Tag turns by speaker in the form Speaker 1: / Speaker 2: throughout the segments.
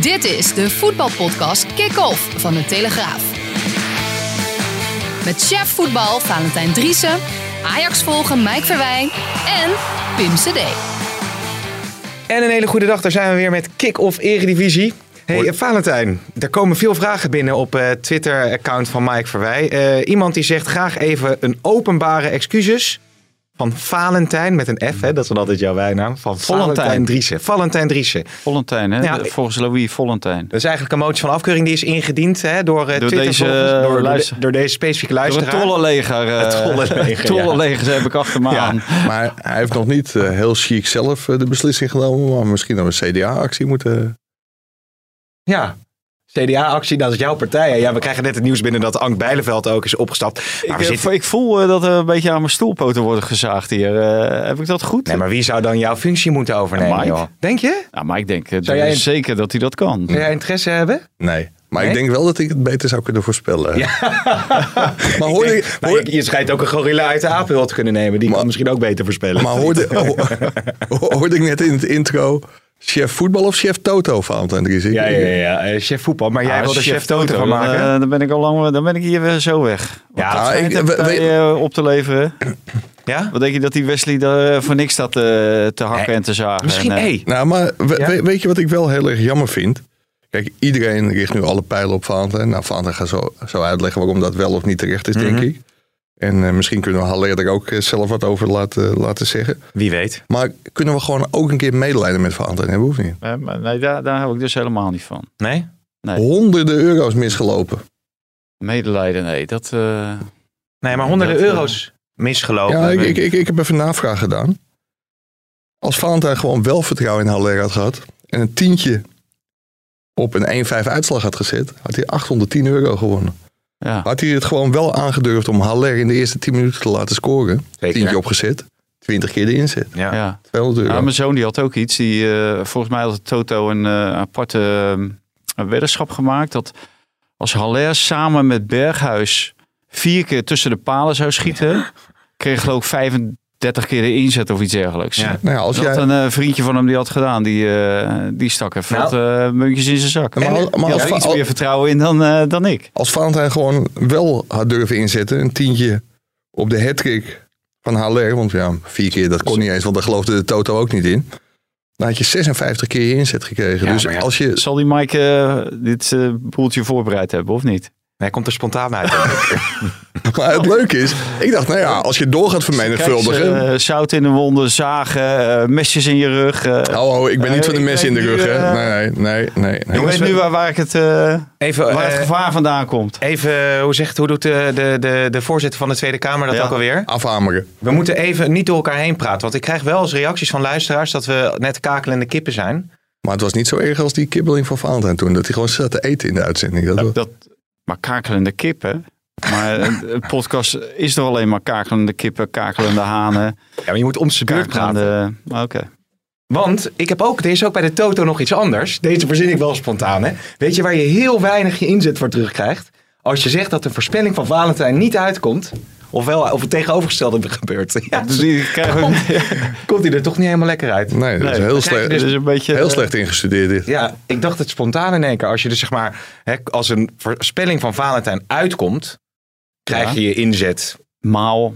Speaker 1: Dit is de voetbalpodcast Kick-Off van de Telegraaf. Met chef voetbal Valentijn Driessen, Ajax volgen Mike Verwijn en Pim CD.
Speaker 2: En een hele goede dag, daar zijn we weer met Kick-Off Eredivisie. Hey eh, Valentijn, er komen veel vragen binnen op het Twitter-account van Mike Verwij. Eh, iemand die zegt graag even een openbare excuses van Valentijn met een F, hè, dat is dan altijd jouw bijnaam. Van
Speaker 3: Valentijn.
Speaker 2: Valentijn Driessen. Valentijn Driessen.
Speaker 3: Volentijn, hè?
Speaker 2: Ja,
Speaker 3: De- Volgens Louis Volentijn.
Speaker 2: Dat is eigenlijk een motie van afkeuring die is ingediend hè, door, eh,
Speaker 3: Door
Speaker 2: Twitter
Speaker 3: deze,
Speaker 2: volgens-
Speaker 3: eh,
Speaker 2: door, door,
Speaker 3: luister-
Speaker 2: door deze specifieke
Speaker 3: Door het
Speaker 2: luisteraar.
Speaker 3: tollenleger. eh,
Speaker 2: Het tollenleger,
Speaker 3: tollenleger heb ik achter me
Speaker 2: Ja.
Speaker 3: aan.
Speaker 4: Maar hij heeft nog niet eh, heel chic zelf de beslissing genomen. Maar misschien dat we een CDA-actie moeten...
Speaker 2: Ja. CDA-actie, dat is jouw partij. hè. Ja, we krijgen net het nieuws binnen dat Ank Bijleveld ook is opgestapt. Maar
Speaker 3: Ik, eh,
Speaker 2: zitten...
Speaker 3: ik voel eh, dat er een beetje aan mijn stoelpoten worden gezaagd hier. Eh, heb ik dat goed?
Speaker 2: Nee, maar wie zou dan jouw functie moeten overnemen,
Speaker 3: Mike.
Speaker 2: joh? Denk je?
Speaker 3: Ja, maar ik denk
Speaker 2: Zou jij
Speaker 3: zeker dat hij dat kan.
Speaker 2: Zou jij interesse hebben?
Speaker 4: Nee. Maar
Speaker 2: Nee?
Speaker 4: ik denk wel dat ik het beter zou kunnen voorspellen.
Speaker 2: Ja.
Speaker 4: Maar hoorde ik...
Speaker 2: Nou,
Speaker 4: hoor-
Speaker 2: je, je schijnt ook een gorilla uit de apenhul te kunnen nemen. Die kan
Speaker 4: Maar-
Speaker 2: misschien ook beter voorspellen.
Speaker 4: Maar hoorde, ho- hoorde ik net in het intro... Chef voetbal of chef Toto, Valentijn Driessen?
Speaker 2: Ja, ja, ja. ja. Eh, chef voetbal. Maar jij
Speaker 3: Ah,
Speaker 2: wil er chef Toto van
Speaker 3: dan,
Speaker 2: maken?
Speaker 3: eh, dan ben ik al lang, dan ben ik hier weer zo weg.
Speaker 2: Ja,
Speaker 4: Ah, ik- we-
Speaker 3: eh, op te leveren.
Speaker 2: ja?
Speaker 3: Wat denk je dat die Wesley daar voor niks staat eh, te hakken
Speaker 2: Nee,
Speaker 3: en te zagen?
Speaker 2: Misschien,
Speaker 3: En,
Speaker 2: hey.
Speaker 4: Nou, maar we-
Speaker 2: Ja?
Speaker 4: we- weet je wat ik wel heel erg jammer vind? Kijk, iedereen richt nu alle pijlen op Valentijn. Nou, Valentijn gaat zo, zo uitleggen waarom dat wel of niet terecht is, denk
Speaker 2: Mhm.
Speaker 4: ik. En eh, misschien kunnen we Haller er ook eh, zelf wat over laten, laten zeggen.
Speaker 2: Wie weet.
Speaker 4: Maar kunnen we gewoon ook een keer medelijden met Valentijn hebben, of niet?
Speaker 3: eh, maar nee, daar, daar hou ik dus helemaal niet van.
Speaker 2: Nee?
Speaker 3: Nee.
Speaker 4: Honderden euro's misgelopen.
Speaker 3: Medelijden, nee. Dat, eh,
Speaker 2: Nee, maar honderden
Speaker 3: Dat, eh,
Speaker 2: euro's misgelopen.
Speaker 4: Ja, ik, ik, ik, ik heb even navraag gedaan. Als Valentijn gewoon wel vertrouwen in Haller had gehad... en een tientje op een 1-5 uitslag had gezet... had hij 810 euro gewonnen.
Speaker 3: Ja.
Speaker 4: Had hij het gewoon wel aangedurfd om Haller in de eerste 10 minuten te laten scoren.
Speaker 2: Zeker.
Speaker 4: Tientje opgezet. 20 keer de inzet.
Speaker 2: Ja.
Speaker 3: ja.
Speaker 4: 200 euro.
Speaker 3: Ja, mijn zoon die had ook iets. Die, eh, volgens mij had Toto een eh, aparte eh, weddenschap gemaakt. Dat als Haller samen met Berghuis vier keer tussen de palen zou schieten... kreeg geloof ik 35 keer de inzet of iets dergelijks.
Speaker 2: Ja.
Speaker 4: nou ja, als
Speaker 3: Dat
Speaker 4: jij,
Speaker 3: een eh, vriendje van hem die had gedaan. Die, eh, die stak even
Speaker 2: Nou.
Speaker 3: wat eh, muntjes in zijn zak.
Speaker 4: Maar
Speaker 3: En
Speaker 4: als-
Speaker 3: die
Speaker 4: maar
Speaker 3: had
Speaker 4: als-
Speaker 3: er iets meer vertrouwen in dan, eh, dan ik.
Speaker 4: als Valentijn gewoon wel had durven inzetten... een tientje op de hattrick van Haller... want ja, vier keer dat kon niet eens... want daar geloofde de Toto ook niet in... dan had je 56 keer je inzet gekregen.
Speaker 2: Ja,
Speaker 4: dus als je...
Speaker 3: Zal die Mike dit eh, boeltje voorbereid hebben of niet?
Speaker 2: Hij komt er spontaan uit.
Speaker 4: Maar het leuke is... ik dacht, nou ja, als je door gaat vermenigvuldigen...
Speaker 3: Kijk, eh, zout in de wonden, zagen, eh, mesjes in je rug. eh.
Speaker 4: Oh, oh, ik ben niet van de mes in de rug, hè? Nee, nee, nee. nee.
Speaker 3: ik
Speaker 2: jongens,
Speaker 3: weet nu waar, waar, ik het, eh,
Speaker 2: Even,
Speaker 3: waar het gevaar vandaan komt.
Speaker 2: even hoe, zegt, hoe doet de, de, de, de voorzitter van de Tweede Kamer dat
Speaker 3: Ja.
Speaker 2: ook alweer?
Speaker 4: Afhameren.
Speaker 2: We moeten even niet door elkaar heen praten. Want ik krijg wel eens reacties van luisteraars dat we net kakelende kippen zijn.
Speaker 4: Maar het was niet zo erg als die kibbeling van Valentijn toen. Dat hij gewoon zat te eten in de uitzending. Dat was-
Speaker 3: Dat, maar kakelende kippen. Maar een podcast is toch alleen maar kakelende kippen, kakelende hanen,
Speaker 2: Ja, maar je moet om zijn beurt praten.
Speaker 3: kakelende... Oké.
Speaker 2: Want ik heb ook, er is ook bij de Toto nog iets anders. Deze verzin ik wel spontaan. Hè? Weet je waar je heel weinig je inzet voor terugkrijgt? Als je zegt dat de voorspelling van Valentijn niet uitkomt. Ofwel, of het tegenovergestelde gebeurt. Ja,
Speaker 3: Dus die krijgen
Speaker 2: komt, komt hij er toch niet helemaal lekker uit.
Speaker 4: nee, dat is
Speaker 3: Nee,
Speaker 4: heel, slecht,
Speaker 3: Dus een beetje...
Speaker 4: heel
Speaker 3: eh,
Speaker 4: slecht ingestudeerd dit.
Speaker 2: Ja, ik dacht het spontaan in één keer. Als je dus zeg maar, hè, als een voorspelling van Valentijn uitkomt, krijg
Speaker 3: Ja.
Speaker 2: je je inzet
Speaker 3: Maal.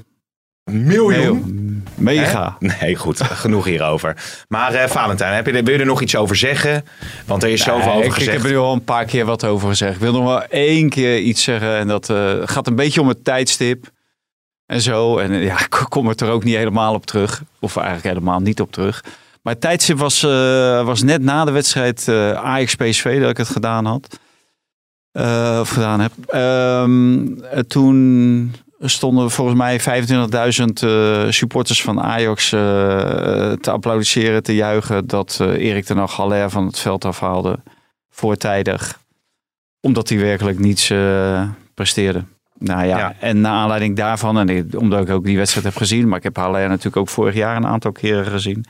Speaker 2: miljoen.
Speaker 3: Mega.
Speaker 2: Hè? Nee, goed, genoeg hierover. Maar eh, Valentijn, heb je, wil je er nog iets over zeggen? Want er is zoveel
Speaker 3: Nee,
Speaker 2: over
Speaker 3: ik, ik
Speaker 2: gezegd.
Speaker 3: heb er nu al een paar keer wat over gezegd. Ik wil nog wel één keer iets zeggen. En dat eh, gaat een beetje om het tijdstip. En zo. En eh, ja, ik kom er toch ook niet helemaal op terug. Of eigenlijk helemaal niet op terug. Maar het tijdstip was, eh, was net na de wedstrijd eh Ajax-PSV dat ik het gedaan had. Of gedaan heb. Ehm, eh, toen stonden volgens mij 25.000 eh, supporters van Ajax te applaudisseren, te juichen dat Erik ten Hag Haller van het veld afhaalde voortijdig. Omdat hij werkelijk niets presteerde. Nou ja,
Speaker 2: Ja.
Speaker 3: en naar aanleiding daarvan, en omdat ik ook die wedstrijd heb gezien, maar ik heb Haller natuurlijk ook vorig jaar een aantal keren gezien.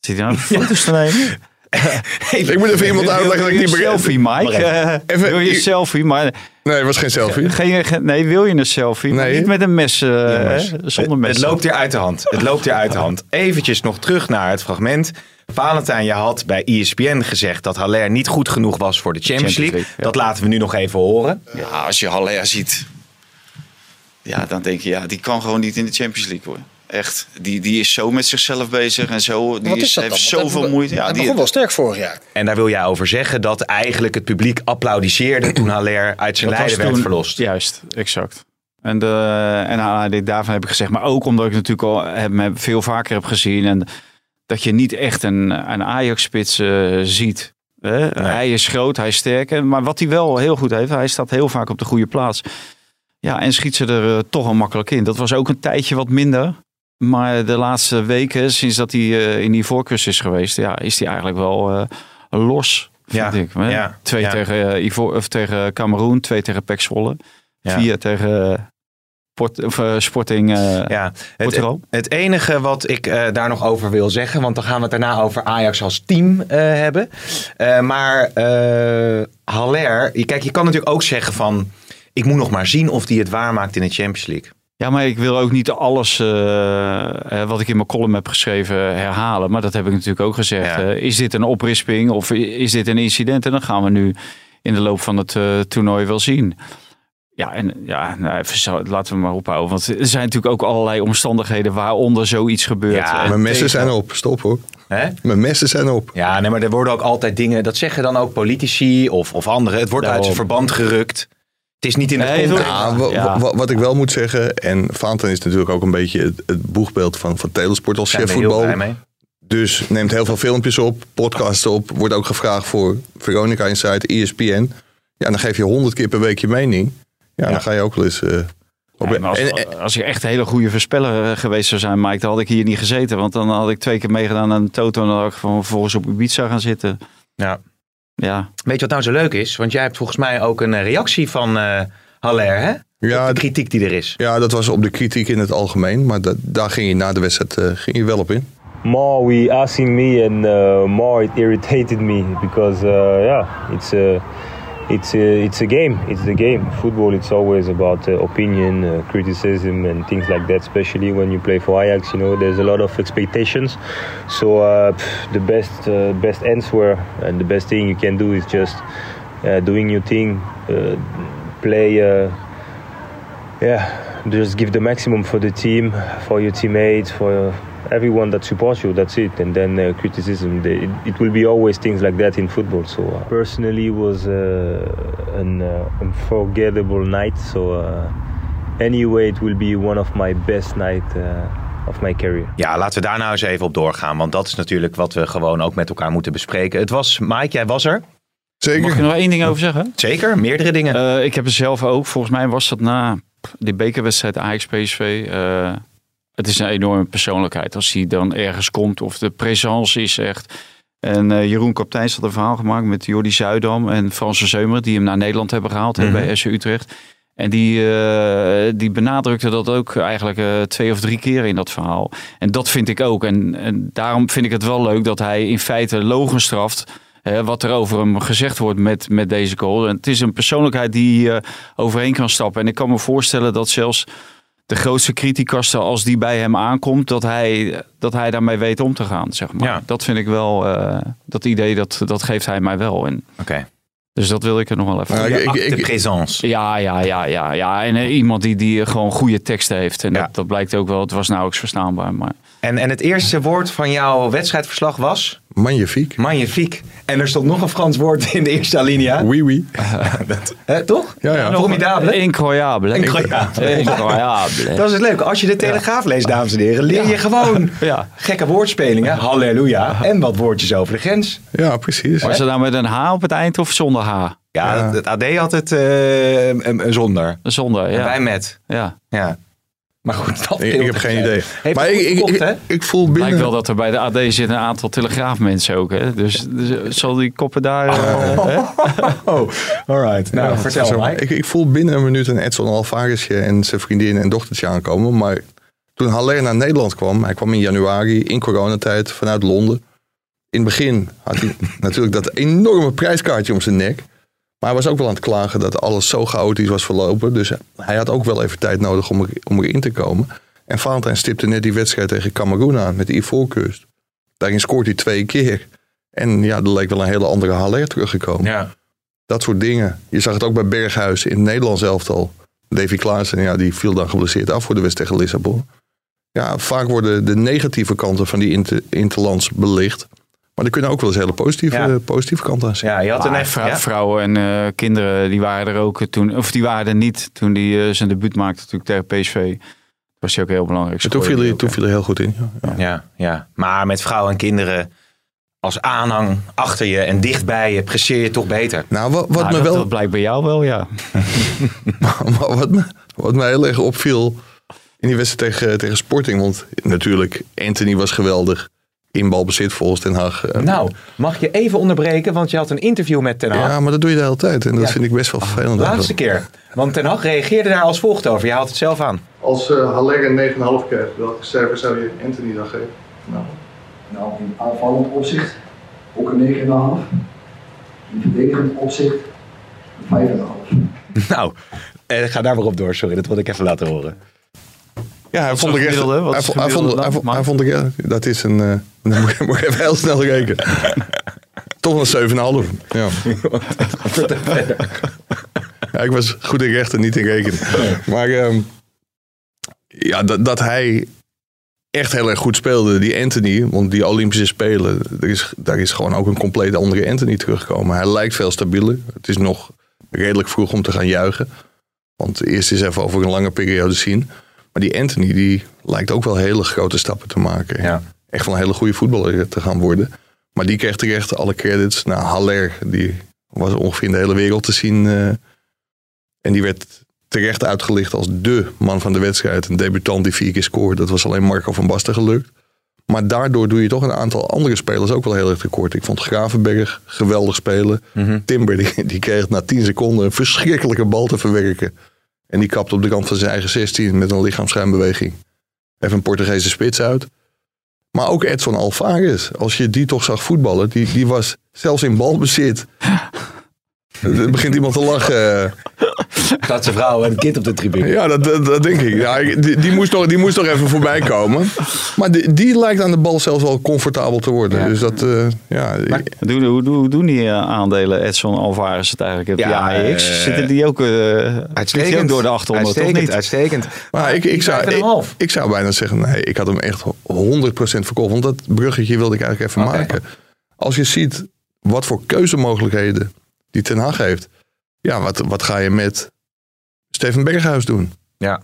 Speaker 3: Zit hij nou foto's te nemen?
Speaker 4: Ik moet even iemand uitleggen dat ik niet begrijp.
Speaker 3: Selfie, Mike.
Speaker 2: Even.
Speaker 3: Wil je
Speaker 4: ik-
Speaker 3: selfie? Maar
Speaker 4: Nee, het was geen selfie.
Speaker 3: geen, geen- nee, wil je een selfie? Maar
Speaker 4: Nee.
Speaker 3: niet met een mes. eh, zonder mes.
Speaker 2: Het loopt hier uit de hand. Het loopt hier uit de hand. Eventjes nog terug naar het fragment. Valentijn, je had bij ESPN gezegd dat Haller niet goed genoeg was voor de Champions,
Speaker 3: Champions
Speaker 2: League.
Speaker 3: League, ja.
Speaker 2: Dat laten we nu nog even horen.
Speaker 5: Ja, als je Haller ziet, ja, dan denk je, ja, die kan gewoon niet in de Champions League hoor. Echt. Die, die is zo met zichzelf bezig en zo. Die
Speaker 6: Wat
Speaker 5: is, heeft zoveel moeite. Ja, die,
Speaker 6: begon wel sterk vorig jaar.
Speaker 2: En daar wil jij over zeggen dat eigenlijk het publiek applaudisseerde toen Haller uit zijn
Speaker 3: Dat was
Speaker 2: lijden werd
Speaker 3: toen-
Speaker 2: verlost.
Speaker 3: Juist, exact. En, de, en aan aanleiding daarvan heb ik gezegd, maar ook omdat ik natuurlijk al hem heb- veel vaker heb gezien. En dat je niet echt een, een Ajax-spits eh, ziet. Hè? Hij is groot, hij is sterk. en- Maar wat hij wel heel goed heeft, hij staat heel vaak op de goede plaats. Ja, en schiet ze er eh, toch wel makkelijk in. Dat was ook een tijdje wat minder. Maar de laatste weken, sinds dat hij eh, in die voorkeurs is geweest, ja, is hij eigenlijk wel eh, los, vind
Speaker 2: Ja,
Speaker 3: ik.
Speaker 2: Ja,
Speaker 3: twee
Speaker 2: ja.
Speaker 3: tegen, uh, Ivo, of tegen Cameroen, twee tegen Pek Zwolle. Vier tegen Port, of, Sporting eh,
Speaker 2: Ja, het, het enige wat ik daar nog over wil zeggen, want dan gaan we het daarna over Ajax als team hebben. Maar Haller, kijk, je kan natuurlijk ook zeggen van, ik moet nog maar zien of hij het waarmaakt in de Champions League.
Speaker 3: Ja, maar ik wil ook niet alles eh, wat ik in mijn column heb geschreven herhalen. Maar dat heb ik natuurlijk ook gezegd.
Speaker 2: Ja.
Speaker 3: Eh, is dit een oprisping of is dit een incident? En dan gaan we nu in de loop van het eh, toernooi wel zien. Ja, en ja, nou, even zo, laten we maar ophouden. Want er zijn natuurlijk ook allerlei omstandigheden waaronder zoiets gebeurt.
Speaker 2: Ja,
Speaker 4: Mijn messen
Speaker 3: tegen-
Speaker 4: zijn op. Stop hoor.
Speaker 2: Hè?
Speaker 4: Mijn messen zijn op.
Speaker 2: Ja, nee, maar er worden ook altijd dingen, dat zeggen dan ook politici of, of anderen. Het wordt uit zijn
Speaker 3: Daarom.
Speaker 2: verband gerukt. Het is niet in het
Speaker 3: Nee.
Speaker 4: Ja, wat ik wel moet zeggen, en Vaanten is natuurlijk ook een beetje het, het boegbeeld van, van Telesport als
Speaker 2: Zijn we
Speaker 4: chef
Speaker 2: heel
Speaker 4: voetbal.
Speaker 2: blij mee.
Speaker 4: Dus neemt heel veel filmpjes op, podcasts op. Wordt ook gevraagd voor Veronica Insight, ESPN. Ja, dan geef je honderd keer per week je mening. Ja, dan ga je ook wel eens... eh,
Speaker 3: als, je echt een hele goede voorspeller eh, geweest zou zijn, Mike, dan had ik hier niet gezeten. Want dan had ik twee keer meegedaan aan de Toto en dan had ik gewoon vervolgens op Ibiza gaan zitten.
Speaker 2: Ja.
Speaker 3: Ja,
Speaker 2: Weet je wat nou zo leuk is? Want jij hebt volgens mij ook een eh, reactie van eh Haller, hè?
Speaker 4: ja,
Speaker 2: De kritiek die er is.
Speaker 4: ja, dat was op de kritiek in het algemeen. Maar da- daar ging je na de wedstrijd eh, ging je wel op in.
Speaker 7: more we asking me and uh, more it irritated me because uh, yeah it's a it's a, it's a game. It's the game. Football it's always about uh, opinion uh, criticism and things like that especially when you play for Ajax you know there's a lot of expectations. So uh, pff, the best uh, best answer and the best thing you can do is just uh, doing your thing uh, play yeah, just give the maximum for the team, for your teammates, for everyone that supports you. That's it. And then uh, criticism, the- it, it will be always things like that in football. So uh, personally, was uh, an uh, unforgettable night. So uh, anyway, it will be one of my best night uh, of my career.
Speaker 2: Ja, laten we daar nou eens even op doorgaan. Want dat is natuurlijk wat we gewoon ook met elkaar moeten bespreken. Het was, Mike, jij was er.
Speaker 4: Zeker.
Speaker 3: mag ik er nog één ding over zeggen?
Speaker 2: Zeker, meerdere dingen.
Speaker 3: Eh, ik heb er zelf ook, volgens mij was dat na die bekerwedstrijd Ajax-PSV. Het is een enorme persoonlijkheid als hij dan ergens komt of de présence is echt. En eh, Jeroen Kapteins had een verhaal gemaakt met Jordi Zuidam en Frans van Zeumer, die hem naar Nederland hebben gehaald
Speaker 2: Mhm.
Speaker 3: bij SC Utrecht. En die, eh, die benadrukte dat ook eigenlijk eh, twee of drie keer in dat verhaal. En dat vind ik ook. En, en daarom vind ik het wel leuk dat hij in feite logen straft. wat er over hem gezegd wordt met, met deze goal. En het is een persoonlijkheid die overheen kan stappen. En ik kan me voorstellen dat zelfs de grootste criticaster, als die bij hem aankomt, dat hij, dat hij daarmee weet om te gaan. Zeg maar.
Speaker 2: Ja.
Speaker 3: Dat vind ik wel, eh, dat idee, dat, dat geeft hij mij wel. En,
Speaker 2: Oké.
Speaker 3: dus dat wil ik er nog wel even.
Speaker 4: Ja,
Speaker 2: De
Speaker 4: ik- ik-
Speaker 2: présence.
Speaker 3: Ja, ja, ja, ja, ja. En eh, iemand die, die gewoon goede teksten heeft. En
Speaker 2: Ja.
Speaker 3: dat, dat blijkt ook wel. Het was nauwelijks verstaanbaar. Maar
Speaker 2: En, en het eerste woord van jouw wedstrijdverslag was
Speaker 4: Magnifiek.
Speaker 2: magnifique. En er stond nog een Frans woord in de eerste alinea.
Speaker 4: Oui, oui.
Speaker 2: Dat, hè, toch?
Speaker 4: Ja, ja.
Speaker 2: Formidabele.
Speaker 3: Incroyable.
Speaker 2: Incroyable.
Speaker 3: Incroyable.
Speaker 2: Dat is het leuke. Als je de Telegraaf leest, dames en heren, leer je gewoon
Speaker 3: Ja.
Speaker 2: gekke woordspelingen. Halleluja. En wat woordjes over de grens.
Speaker 4: Ja, precies.
Speaker 3: Was het nou met een H op het eind of zonder H?
Speaker 2: Ja,
Speaker 4: Ja.
Speaker 2: het AD had het eh, een, een zonder.
Speaker 3: Zonder,
Speaker 2: En
Speaker 3: ja.
Speaker 2: wij met.
Speaker 3: ja.
Speaker 2: Ja. Maar goed, dat
Speaker 4: Ik, ik heb geen idee.
Speaker 2: Heeft
Speaker 4: maar ik, ik, ik, voel binnen...
Speaker 3: Lijkt wel dat er bij de AD zitten een aantal telegraafmensen ook. Hè? Dus, dus zal die koppen daar... eh, hè?
Speaker 2: Oh, alright. Nou, vertel
Speaker 4: Zo,
Speaker 2: mij.
Speaker 4: ik, ik voel binnen een minuut een Edson Alvarezje en zijn vriendin en dochtertje aankomen. Maar toen Haller naar Nederland kwam, hij kwam in januari in coronatijd vanuit Londen. In het begin had hij natuurlijk dat enorme prijskaartje om zijn nek. Maar hij was ook wel aan het klagen dat alles zo chaotisch was verlopen. Dus hij had ook wel even tijd nodig om, er, om erin te komen. En Valentijn stipte net die wedstrijd tegen Cameroen aan met de Ivoorkust. Daarin scoort hij twee keer. En ja, er leek wel een hele andere Haller teruggekomen.
Speaker 2: Ja.
Speaker 4: Dat soort dingen. Je zag het ook bij Berghuis in het Nederlands elftal. Davy Klaassen, ja, die viel dan geblesseerd af voor de wedstrijd tegen Lissabon. Ja, vaak worden de negatieve kanten van die inter, interlands belicht. Maar er kunnen ook wel eens hele positieve,
Speaker 2: Ja.
Speaker 4: positieve kanten aan zitten.
Speaker 2: ja, je had een echt...
Speaker 3: vrou-
Speaker 2: Ja?
Speaker 3: Vrouwen en eh, kinderen, die waren er ook toen... Of die waren er niet toen hij zijn debuut maakte natuurlijk tegen PSV. Was hij ook heel belangrijk.
Speaker 4: En toen viel, hij, toen viel hij heel goed in. Ja.
Speaker 2: Ja, ja. Maar met vrouwen en kinderen als aanhang achter je en dichtbij je, presteer je toch beter.
Speaker 4: Nou, wat, wat
Speaker 3: Nou,
Speaker 4: me
Speaker 3: dat,
Speaker 4: wel,
Speaker 3: dat blijkt bij jou wel, ja.
Speaker 4: maar wat, me, wat me heel erg opviel in die wedstrijd tegen, tegen Sporting. Want natuurlijk, Anthony was geweldig. In balbezit volgens Den Haag. Eh,
Speaker 2: Nou, mag je even onderbreken, want je had een interview met Ten Hag.
Speaker 4: ja, maar dat doe je de hele tijd. En dat
Speaker 2: Ja.
Speaker 4: vind ik best wel vervelend.
Speaker 2: Laatste keer. Want Ten Hag reageerde daar als volgt over. Je haalt het zelf aan.
Speaker 4: Als uh, Haller een 9,5 krijgt, welke cijfer zou je Anthony dan geven? Nou,
Speaker 6: Nou, in aanvallend opzicht ook een 9,5. In verdedigend opzicht een 5,5.
Speaker 2: Nou, eh, ga daar maar op door. Sorry, dat wilde ik even laten horen.
Speaker 4: Ja, hij vond
Speaker 3: is
Speaker 4: ik echt. Hij
Speaker 3: is
Speaker 4: vond, hij vond, hij vond, hij vond ik, ja, dat is een. eh, dan moet, ik- moet ik even heel snel rekenen. Toch een 7,5. Ja. ja, ik was goed in rechten, niet in rekenen. Maar ehm, ja, dat, dat hij echt heel erg goed speelde, die Anthony, want die Olympische Spelen, er is, daar is gewoon ook een compleet andere Anthony teruggekomen. Hij lijkt veel stabieler. Het is nog redelijk vroeg om te gaan juichen. Want eerst eens even over een lange periode zien. Maar die Anthony, die lijkt ook wel hele grote stappen te maken.
Speaker 2: Ja.
Speaker 4: Echt wel een hele goede voetballer te gaan worden. Maar die kreeg terecht alle credits. Nou, Haller, die was ongeveer in de hele wereld te zien. eh, en die werd terecht uitgelicht als dé man van de wedstrijd. Een debutant die vier keer scoort. Dat was alleen Marco van Basten gelukt. Maar daardoor doe je toch een aantal andere spelers ook wel heel erg tekort. Ik vond Gravenberg geweldig spelen. Timber die, die kreeg na 10 seconden een verschrikkelijke bal te verwerken. En die kapt op de kant van zijn eigen 16 met een lichaamsruimbeweging. Even een Portugese spits uit. Maar ook Edson Alvarez, als je die toch zag voetballen, die, die was zelfs in balbezit. Er begint iemand te lachen.
Speaker 2: Dat zijn vrouw en een kind op de tribune.
Speaker 4: Ja, dat, dat, dat denk ik. Ja, die, die, moest nog, die moest nog even voorbij komen. Maar die, die lijkt aan de bal zelfs wel comfortabel te worden. Dus dat, eh, ja.
Speaker 3: Hoe, hoe, hoe doen die eh, aandelen Edson Alvarez het eigenlijk?
Speaker 2: Ja,
Speaker 3: AX,
Speaker 2: eh,
Speaker 3: zitten die ook, uh, die ook door de achtergrond, toch
Speaker 2: uitstekend,
Speaker 3: niet?
Speaker 2: uitstekend.
Speaker 4: Maar ik, ik, zou, ik,
Speaker 2: 5,5.
Speaker 4: ik zou bijna zeggen, nee, ik had hem echt 100% verkocht. Want dat bruggetje wilde ik eigenlijk even maken. Als je ziet wat voor keuzemogelijkheden die Ten Hag heeft. Ja, wat, wat ga je met Steven Berghuis doen?
Speaker 2: Ja.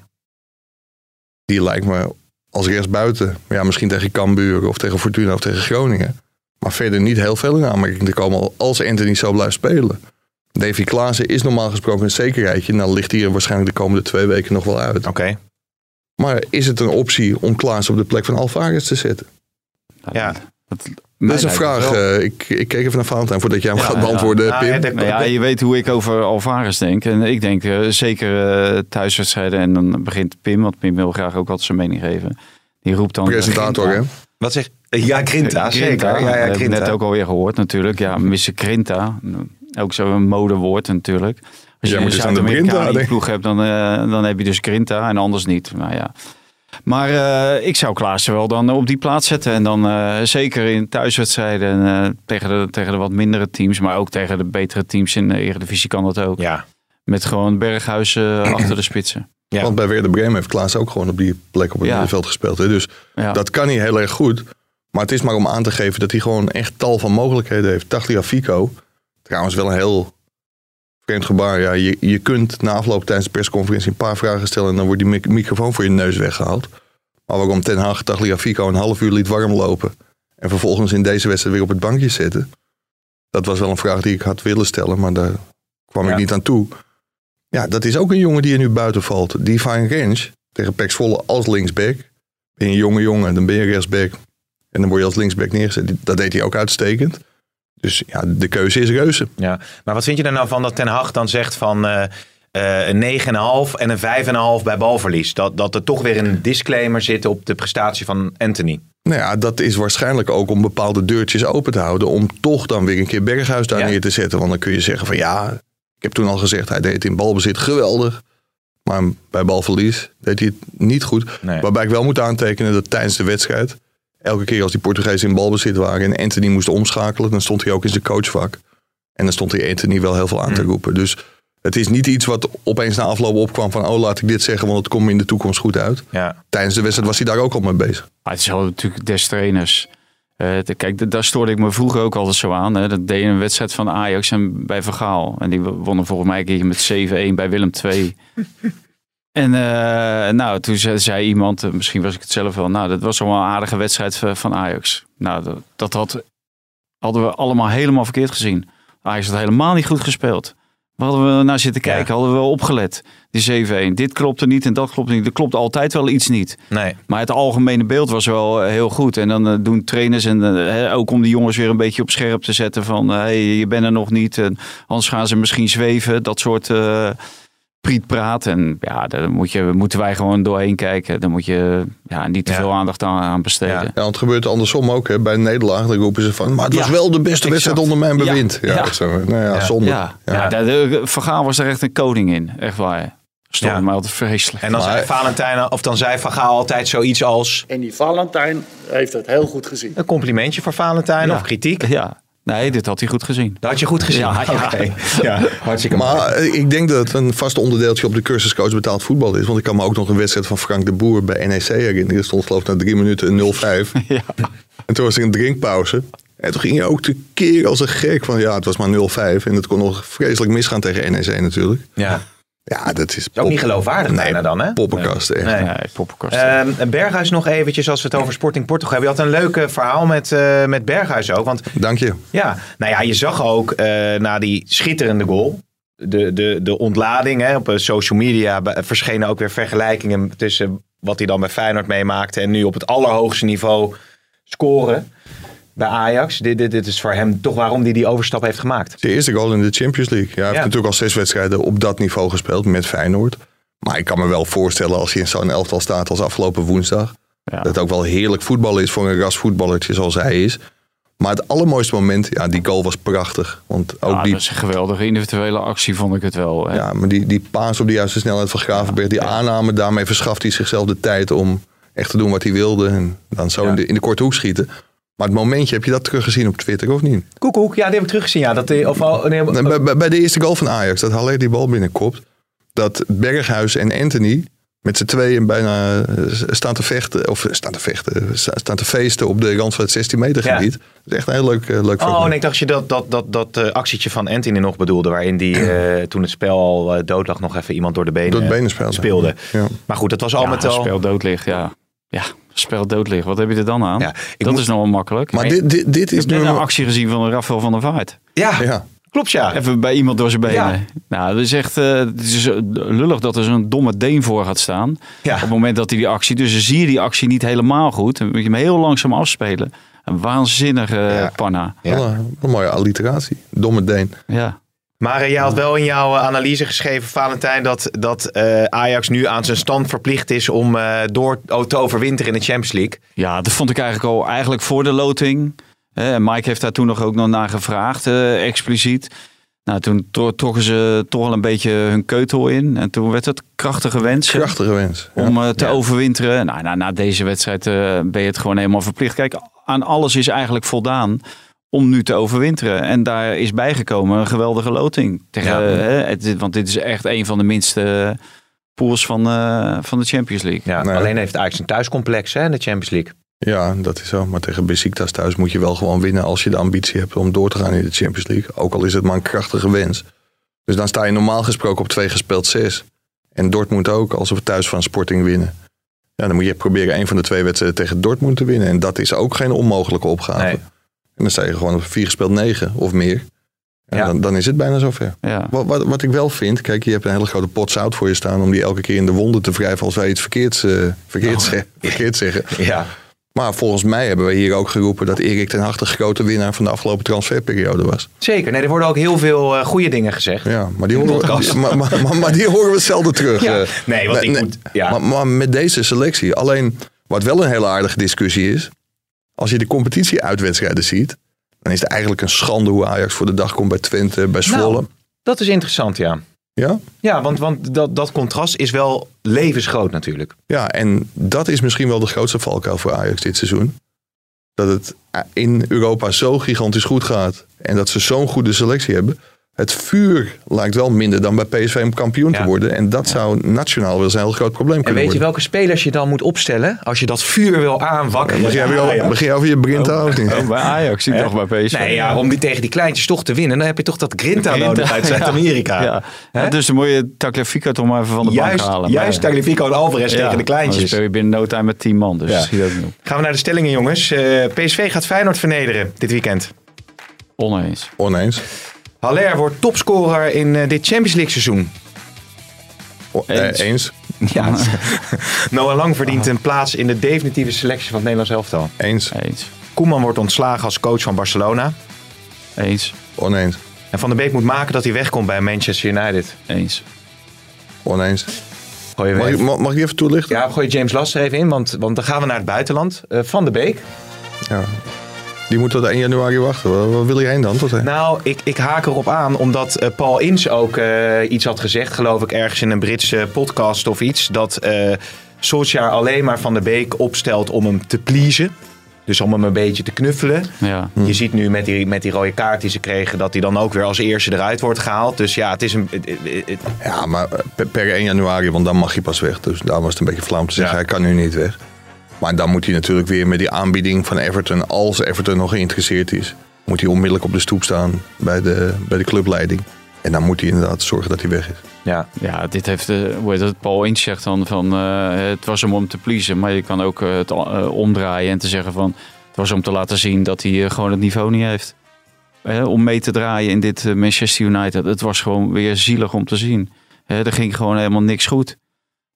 Speaker 4: Die lijkt me als rechtsbuiten. Ja, misschien tegen Cambuur of tegen Fortuna of tegen Groningen. Maar verder niet heel veel in aanmerking te komen als Anthony zo blijft spelen. Davy Klaassen is normaal gesproken een zekerheidje. Nou ligt hij er waarschijnlijk de komende twee weken nog wel uit.
Speaker 2: Oké.
Speaker 4: Maar is het een optie om Klaas op de plek van Alvarez te zetten?
Speaker 2: Ja.
Speaker 3: Dat,
Speaker 4: Dat is een vraag. eh, ik, ik keek even naar Valentijn voordat jij hem gaat
Speaker 3: ja.
Speaker 4: beantwoorden,
Speaker 2: Nou,
Speaker 4: Pim.
Speaker 2: ja,
Speaker 3: Nou ja, je weet hoe ik over Alvarez denk. En ik denk eh, zeker eh, thuiswedstrijden. En dan begint Pim, want Pim wil graag ook altijd zijn mening geven. Die roept dan...
Speaker 4: Presentator, hè?
Speaker 2: Wat zeg Ja, Grinta, zeker. Ja, ja, Grinta.
Speaker 3: net ook alweer gehoord natuurlijk. Ja, Mr. Grinta. Ook zo'n modewoord natuurlijk. Als je
Speaker 4: moet
Speaker 3: een
Speaker 4: eens aan de Grinta
Speaker 3: Zuid-Amerikaan in je
Speaker 4: denken.
Speaker 3: ploeg hebt, dan, eh, dan heb je dus Grinta en anders niet. Nou ja. Maar eh, ik zou Klaassen wel dan op die plaats zetten. En dan eh, zeker in thuiswedstrijden eh, tegen, de, tegen de wat mindere teams. Maar ook tegen de betere teams in de Eredivisie kan dat ook.
Speaker 2: Ja.
Speaker 3: Met gewoon Berghuis eh, achter de spitsen.
Speaker 2: Ja.
Speaker 4: Want bij Werder Bremen heeft Klaas ook gewoon op die plek op het
Speaker 3: Ja.
Speaker 4: middenveld gespeeld. Hè? Dus
Speaker 3: Ja.
Speaker 4: dat kan hij heel erg goed. Maar het is maar om aan te geven dat hij gewoon echt tal van mogelijkheden heeft. Tagliafico, trouwens wel een heel vreemd gebaar. Ja, je, je kunt na afloop tijdens de persconferentie een paar vragen stellen... en dan wordt die mic- microfoon voor je neus weggehaald. Maar waarom Ten Hag Tagliafico een half uur liet warm lopen... en vervolgens in deze wedstrijd weer op het bankje zetten... dat was wel een vraag die ik had willen stellen, maar daar kwam
Speaker 2: Ja.
Speaker 4: ik niet aan toe. Ja, dat is ook een jongen die er nu buiten valt. Die van Rens tegen Pek Zwolle als linksback. Ben je een jonge jongen, dan ben je rechtsback. En dan word je als linksback neergezet. Dat deed hij ook uitstekend. Dus ja, de keuze is reuze.
Speaker 2: Ja, maar wat vind je er nou van dat Ten Hag dan zegt van eh, eh, een 9,5 en een 5,5 bij balverlies? Dat, dat er toch weer een disclaimer zit op de prestatie van Anthony.
Speaker 4: Nou ja, dat is waarschijnlijk ook om bepaalde deurtjes open te houden. Om toch dan weer een keer Berghuis daar
Speaker 2: Ja.
Speaker 4: neer te zetten. Want dan kun je zeggen van ja, ik heb toen al gezegd, hij deed het in balbezit geweldig. Maar bij balverlies deed hij het niet goed.
Speaker 2: Nee.
Speaker 4: Waarbij ik wel moet aantekenen dat tijdens de wedstrijd, elke keer als die Portugezen in balbezit waren en Anthony moest omschakelen, dan stond hij ook in zijn coachvak. En dan stond hij Anthony wel heel veel aan te
Speaker 2: Mm.
Speaker 4: roepen. Dus het is niet iets wat opeens na afloop opkwam van, oh laat ik dit zeggen, want het komt me in de toekomst goed uit.
Speaker 2: Ja,
Speaker 4: Tijdens de wedstrijd was hij daar ook al mee bezig.
Speaker 3: Maar het is wel natuurlijk des trainers. Eh, kijk, daar stoorde ik me vroeger ook altijd zo aan. Hè. Dat deed een wedstrijd van Ajax en bij Vergaal. En die wonnen volgens mij een keer met 7-1 bij Willem II. En eh, nou, toen zei, iemand, eh, misschien was ik het zelf wel, nou, dat was wel een aardige wedstrijd van- van Ajax. Nou, dat, dat had, hadden we allemaal helemaal verkeerd gezien. Ajax had helemaal niet goed gespeeld. Waar hadden we naar zitten kijken? Hadden we wel opgelet. Die 7-1. Dit klopte niet en dat klopte niet. Er klopt altijd wel iets niet.
Speaker 2: nee.
Speaker 3: Maar het algemene beeld was wel eh, heel goed. En dan eh, doen trainers en eh, ook om die jongens weer een beetje op scherp te zetten van eh, hey, je bent er nog niet. En anders gaan ze misschien zweven. Dat soort eh prietpraat. En ja, daar moet je, moeten wij gewoon doorheen kijken. Daar moet je ja, niet te
Speaker 2: Ja.
Speaker 3: veel aandacht aan, aan besteden.
Speaker 2: Ja.
Speaker 4: Ja, want het gebeurt andersom ook. Hè. Bij een nederlaag dan roepen ze van... maar het was
Speaker 3: Ja,
Speaker 4: wel de beste
Speaker 3: exact.
Speaker 4: wedstrijd onder mijn
Speaker 3: Ja,
Speaker 4: bewind. Ja. Zo, nou ja,
Speaker 2: Ja.
Speaker 4: zonde.
Speaker 3: Ja,
Speaker 4: Ja.
Speaker 3: ja. de, de, Vergaal was er echt een koning in. Echt waar. Stond
Speaker 2: Ja.
Speaker 3: mij altijd vreselijk.
Speaker 2: En dan
Speaker 4: Maar-
Speaker 2: zei Valentijn, of dan zei Van Gaal altijd zoiets als
Speaker 8: En die Valentijn heeft het heel goed gezien.
Speaker 2: een complimentje voor Valentijn
Speaker 3: Ja.
Speaker 2: of kritiek.
Speaker 3: Ja, nee, dit had hij goed gezien.
Speaker 2: Dat had je goed gezien.
Speaker 3: Ja, ja.
Speaker 2: Ja hartstikke mooi.
Speaker 4: Maar eh, ik denk dat het een vast onderdeeltje op de cursus coach betaald voetbal is. Want ik kan me ook nog een wedstrijd van Frank de Boer bij NEC herinneren. Er stond geloof ik na drie minuten een 0-5.
Speaker 3: Ja.
Speaker 4: En toen was er een drinkpauze. En toen ging je ook te keer als een gek van ja, het was maar 0-5. En het kon nog vreselijk misgaan tegen NEC natuurlijk.
Speaker 2: Ja.
Speaker 4: Ja, dat is...
Speaker 2: is ook niet geloofwaardig
Speaker 4: Nee,
Speaker 2: bijna dan, hè?
Speaker 4: poppenkast, echt.
Speaker 2: Nee.
Speaker 3: Nee, poppenkast.
Speaker 2: Ehm, en Berghuis nog eventjes, als we het over Sporting Portugal hebben. Je had een leuk verhaal met, eh, met Berghuis ook. Want
Speaker 4: Dank je.
Speaker 2: ja, nou ja, je zag ook eh, na die schitterende goal... De, de, de ontlading hè, op eh, social media verschenen ook weer vergelijkingen tussen wat hij dan bij Feyenoord meemaakte en nu op het allerhoogste niveau scoren bij Ajax. Dit, dit, dit is voor hem toch waarom hij die overstap heeft gemaakt.
Speaker 4: Zijn eerste goal in de Champions League. Ja, hij heeft natuurlijk al zes wedstrijden op dat niveau gespeeld met Feyenoord. Maar ik kan me wel voorstellen als hij in zo'n elftal staat als afgelopen woensdag.
Speaker 3: Ja.
Speaker 4: Dat het ook wel heerlijk voetbal is voor een ras voetballertje zoals hij is. Maar het allermooiste moment, ja, die goal was prachtig. Want ook
Speaker 3: Ja,
Speaker 4: die,
Speaker 3: dat is een geweldige individuele actie, vond ik het wel. hè.
Speaker 4: ja, maar die, die paas op de juiste snelheid van Gravenberg, die aanname, daarmee verschaft hij zichzelf de tijd om echt te doen wat hij wilde. En dan zo
Speaker 2: Ja.
Speaker 4: in, de, in de korte hoek schieten. Maar het momentje, heb je dat teruggezien op Twitter of niet?
Speaker 2: Koekoek, ja, die heb ik teruggezien. Ja, dat, hij- of, al- nee,
Speaker 4: Nee, bij, bij- bij de eerste goal van Ajax, dat Haller die bal binnenkopt. Dat Berghuis en Anthony met z'n tweeën bijna eh, staan te vechten. Of staan te vechten, sta- staan te feesten op de rand van het 16 meter
Speaker 2: Ja.
Speaker 4: gebied. Dat is echt een heel leuk, eh, leuk
Speaker 2: Oh, nee, ik dacht je dat dat, dat, dat eh, actietje van Anthony nog bedoelde. Waarin die eh, toen het spel al eh, dood lag nog even iemand door de benen,
Speaker 4: Door het benen speelde.
Speaker 2: speelde.
Speaker 4: Ja.
Speaker 2: Maar goed, dat was al
Speaker 3: Ja,
Speaker 2: met al...
Speaker 3: spel dood ligt, ja. Ja, spel dood ligt. Wat heb je er dan aan?
Speaker 2: Ja, ik
Speaker 3: dat
Speaker 2: moet-
Speaker 3: is nog wel makkelijk.
Speaker 4: Maar
Speaker 3: ik
Speaker 4: dit, dit, dit is
Speaker 3: heb
Speaker 4: nu...
Speaker 3: een actie gezien van Rafael van der Vaart.
Speaker 2: Ja,
Speaker 4: Ja,
Speaker 2: klopt ja.
Speaker 3: Even bij iemand door zijn benen.
Speaker 2: Ja.
Speaker 3: Nou, dat is echt eh, het is eh, lullig dat er zo'n domme Deen voor gaat staan.
Speaker 2: Ja.
Speaker 3: Op het moment dat hij die actie... Dus dan zie je die actie niet helemaal goed. Dan moet je hem heel langzaam afspelen. Een waanzinnige
Speaker 4: Ja.
Speaker 3: panna.
Speaker 2: Ja.
Speaker 4: Een mooie alliteratie. Domme Deen.
Speaker 3: Ja.
Speaker 2: Maar jij had wel in jouw eh, analyse geschreven, Valentijn, dat, dat eh, Ajax nu aan zijn stand verplicht is om eh, door te overwinteren in de Champions League.
Speaker 3: Ja, dat vond ik eigenlijk al eigenlijk voor de loting. Mike heeft daar toen nog ook nog naar gevraagd, eh, expliciet. Nou, toen tro- trokken ze toch wel een beetje hun keutel in. En toen werd het krachtige wensen
Speaker 4: Krachtige wens. Ja.
Speaker 3: om te overwinteren. Nou, na, na deze wedstrijd eh, ben je het gewoon helemaal verplicht. Kijk, aan alles is eigenlijk voldaan om nu te overwinteren. En daar is bijgekomen een geweldige loting. Tegen,
Speaker 2: Ja.
Speaker 3: het, want dit is echt een van de minste pools van, eh, van de Champions League.
Speaker 2: Ja,
Speaker 4: Nee.
Speaker 2: Alleen heeft Ajax een thuiscomplex hè, in de Champions League.
Speaker 4: Ja, dat is zo. Maar tegen Besiktas thuis moet je wel gewoon winnen als je de ambitie hebt om door te gaan in de Champions League. Ook al is het maar een krachtige wens. Dus dan sta je normaal gesproken op twee gespeeld zes. En Dortmund ook, als we thuis van Sporting winnen. Ja, dan moet je proberen een van de twee wedstrijden tegen Dortmund te winnen. En dat is ook geen onmogelijke opgave.
Speaker 2: Nee.
Speaker 4: En dan sta je gewoon op vier gespeeld negen of meer. En
Speaker 2: Ja.
Speaker 4: dan, dan is het bijna zover.
Speaker 3: Ja.
Speaker 4: Wat, wat, wat ik wel vind, kijk, je hebt een hele grote pot zout voor je staan om die elke keer in de wonden te wrijven als wij iets verkeerds, eh, verkeerd, zeg- verkeerd zeggen.
Speaker 2: Ja.
Speaker 4: Maar volgens mij hebben we hier ook geroepen dat Erik ten Hag de grote winnaar van de afgelopen transferperiode was.
Speaker 2: Zeker. Nee, er worden ook heel veel eh, goede dingen gezegd.
Speaker 4: Ja, maar die, horen we, maar, maar, maar, maar die horen we zelden terug.
Speaker 2: Ja.
Speaker 4: eh.
Speaker 2: Nee, want ik moet- ja.
Speaker 4: maar met deze selectie. Alleen, wat wel een hele aardige discussie is. Als je de competitie-uitwedstrijden ziet. Dan is het eigenlijk een schande hoe Ajax voor de dag komt bij Twente, bij Zwolle.
Speaker 2: Nou, dat is interessant, ja.
Speaker 4: Ja?
Speaker 2: Ja, want, want dat, dat contrast is wel levensgroot natuurlijk.
Speaker 4: ja, en dat is misschien wel de grootste valkuil voor Ajax dit seizoen. Dat het in Europa zo gigantisch goed gaat. En dat ze zo'n goede selectie hebben. Het vuur lijkt wel minder dan bij PSV om kampioen
Speaker 2: Ja.
Speaker 4: te worden. En dat zou nationaal wel eens een heel groot probleem
Speaker 2: En
Speaker 4: kunnen
Speaker 2: weet je
Speaker 4: worden.
Speaker 2: welke spelers je dan moet opstellen als je dat vuur wil aanwakkeren?
Speaker 4: Begin weer
Speaker 2: Ja,
Speaker 4: over-
Speaker 2: ja.
Speaker 4: begin jij over je Brinta of niet?
Speaker 3: Oh, bij Ajax, ik dacht bij PSV.
Speaker 2: Nee, ja, om die tegen die kleintjes toch te winnen, dan heb je toch dat Grinta,
Speaker 3: Grinta,
Speaker 2: nodig uit. Zuid-Amerika.
Speaker 3: Ja.
Speaker 2: Hè?
Speaker 3: Ja, dus dan moet je Tagliafico toch maar even van de bank
Speaker 2: Juist,
Speaker 3: halen.
Speaker 2: juist
Speaker 3: Maar-
Speaker 2: Tagliafico en Alvarez
Speaker 3: Ja,
Speaker 2: tegen de
Speaker 3: Dan
Speaker 2: kleintjes.
Speaker 3: speel je binnen no time met 10 man, dus
Speaker 2: Ja.
Speaker 3: dat.
Speaker 2: Gaan we naar de stellingen, jongens. Eh, PSV gaat Feyenoord vernederen dit weekend.
Speaker 3: Oneens.
Speaker 4: Oneens.
Speaker 2: Haller wordt topscorer in eh, dit Champions League seizoen.
Speaker 4: Eh,
Speaker 3: Eens.
Speaker 4: eens.
Speaker 2: Ja. Noah Lang verdient een plaats in de definitieve selectie van het Nederlands elftal.
Speaker 4: Eens.
Speaker 3: Eens.
Speaker 2: Koeman wordt ontslagen als coach van Barcelona.
Speaker 3: Eens.
Speaker 4: Oneens.
Speaker 2: En Van der Beek moet maken dat hij wegkomt bij Manchester United.
Speaker 3: Eens.
Speaker 4: Oneens.
Speaker 2: Gooi je
Speaker 4: Mag, ik- mag, mag ik even toelichten?
Speaker 2: Ja, gooi je James Last er even in, want, want dan gaan we naar het buitenland. Eh, van der Beek.
Speaker 4: Ja. Die moet tot 1 januari wachten. Waar, waar wil je heen dan? Tot heen?
Speaker 2: Nou, ik, ik haak erop aan, omdat eh, Paul Ince ook eh, iets had gezegd, geloof ik, ergens in een Britse podcast of iets. Dat eh Solskjaer alleen maar Van der Beek opstelt om hem te pleasen. Dus om hem een beetje te knuffelen.
Speaker 3: Ja.
Speaker 2: Je ziet nu met die, met die rode kaart die ze kregen, dat hij dan ook weer als eerste eruit wordt gehaald. Dus ja, het is een. het- het- het-
Speaker 4: Ja, maar per, per 1 januari, want dan mag je pas weg. Dus daar was het een beetje flauw om te zeggen,
Speaker 2: Ja.
Speaker 4: hij kan nu niet weg. Maar dan moet hij natuurlijk weer met die aanbieding van Everton, als Everton nog geïnteresseerd is, moet hij onmiddellijk op de stoep staan bij de, bij de clubleiding. En dan moet hij inderdaad zorgen dat hij weg is.
Speaker 2: ja.
Speaker 3: Ja, dit heeft, eh, hoe heet het, Paul Ince zegt dan van, eh, het was hem om te pleasen. Maar je kan ook eh, het omdraaien en te zeggen van, het was om te laten zien dat hij gewoon het niveau niet heeft. Om mee te draaien in dit Manchester United. Het was gewoon weer zielig om te zien. Er ging gewoon helemaal niks goed.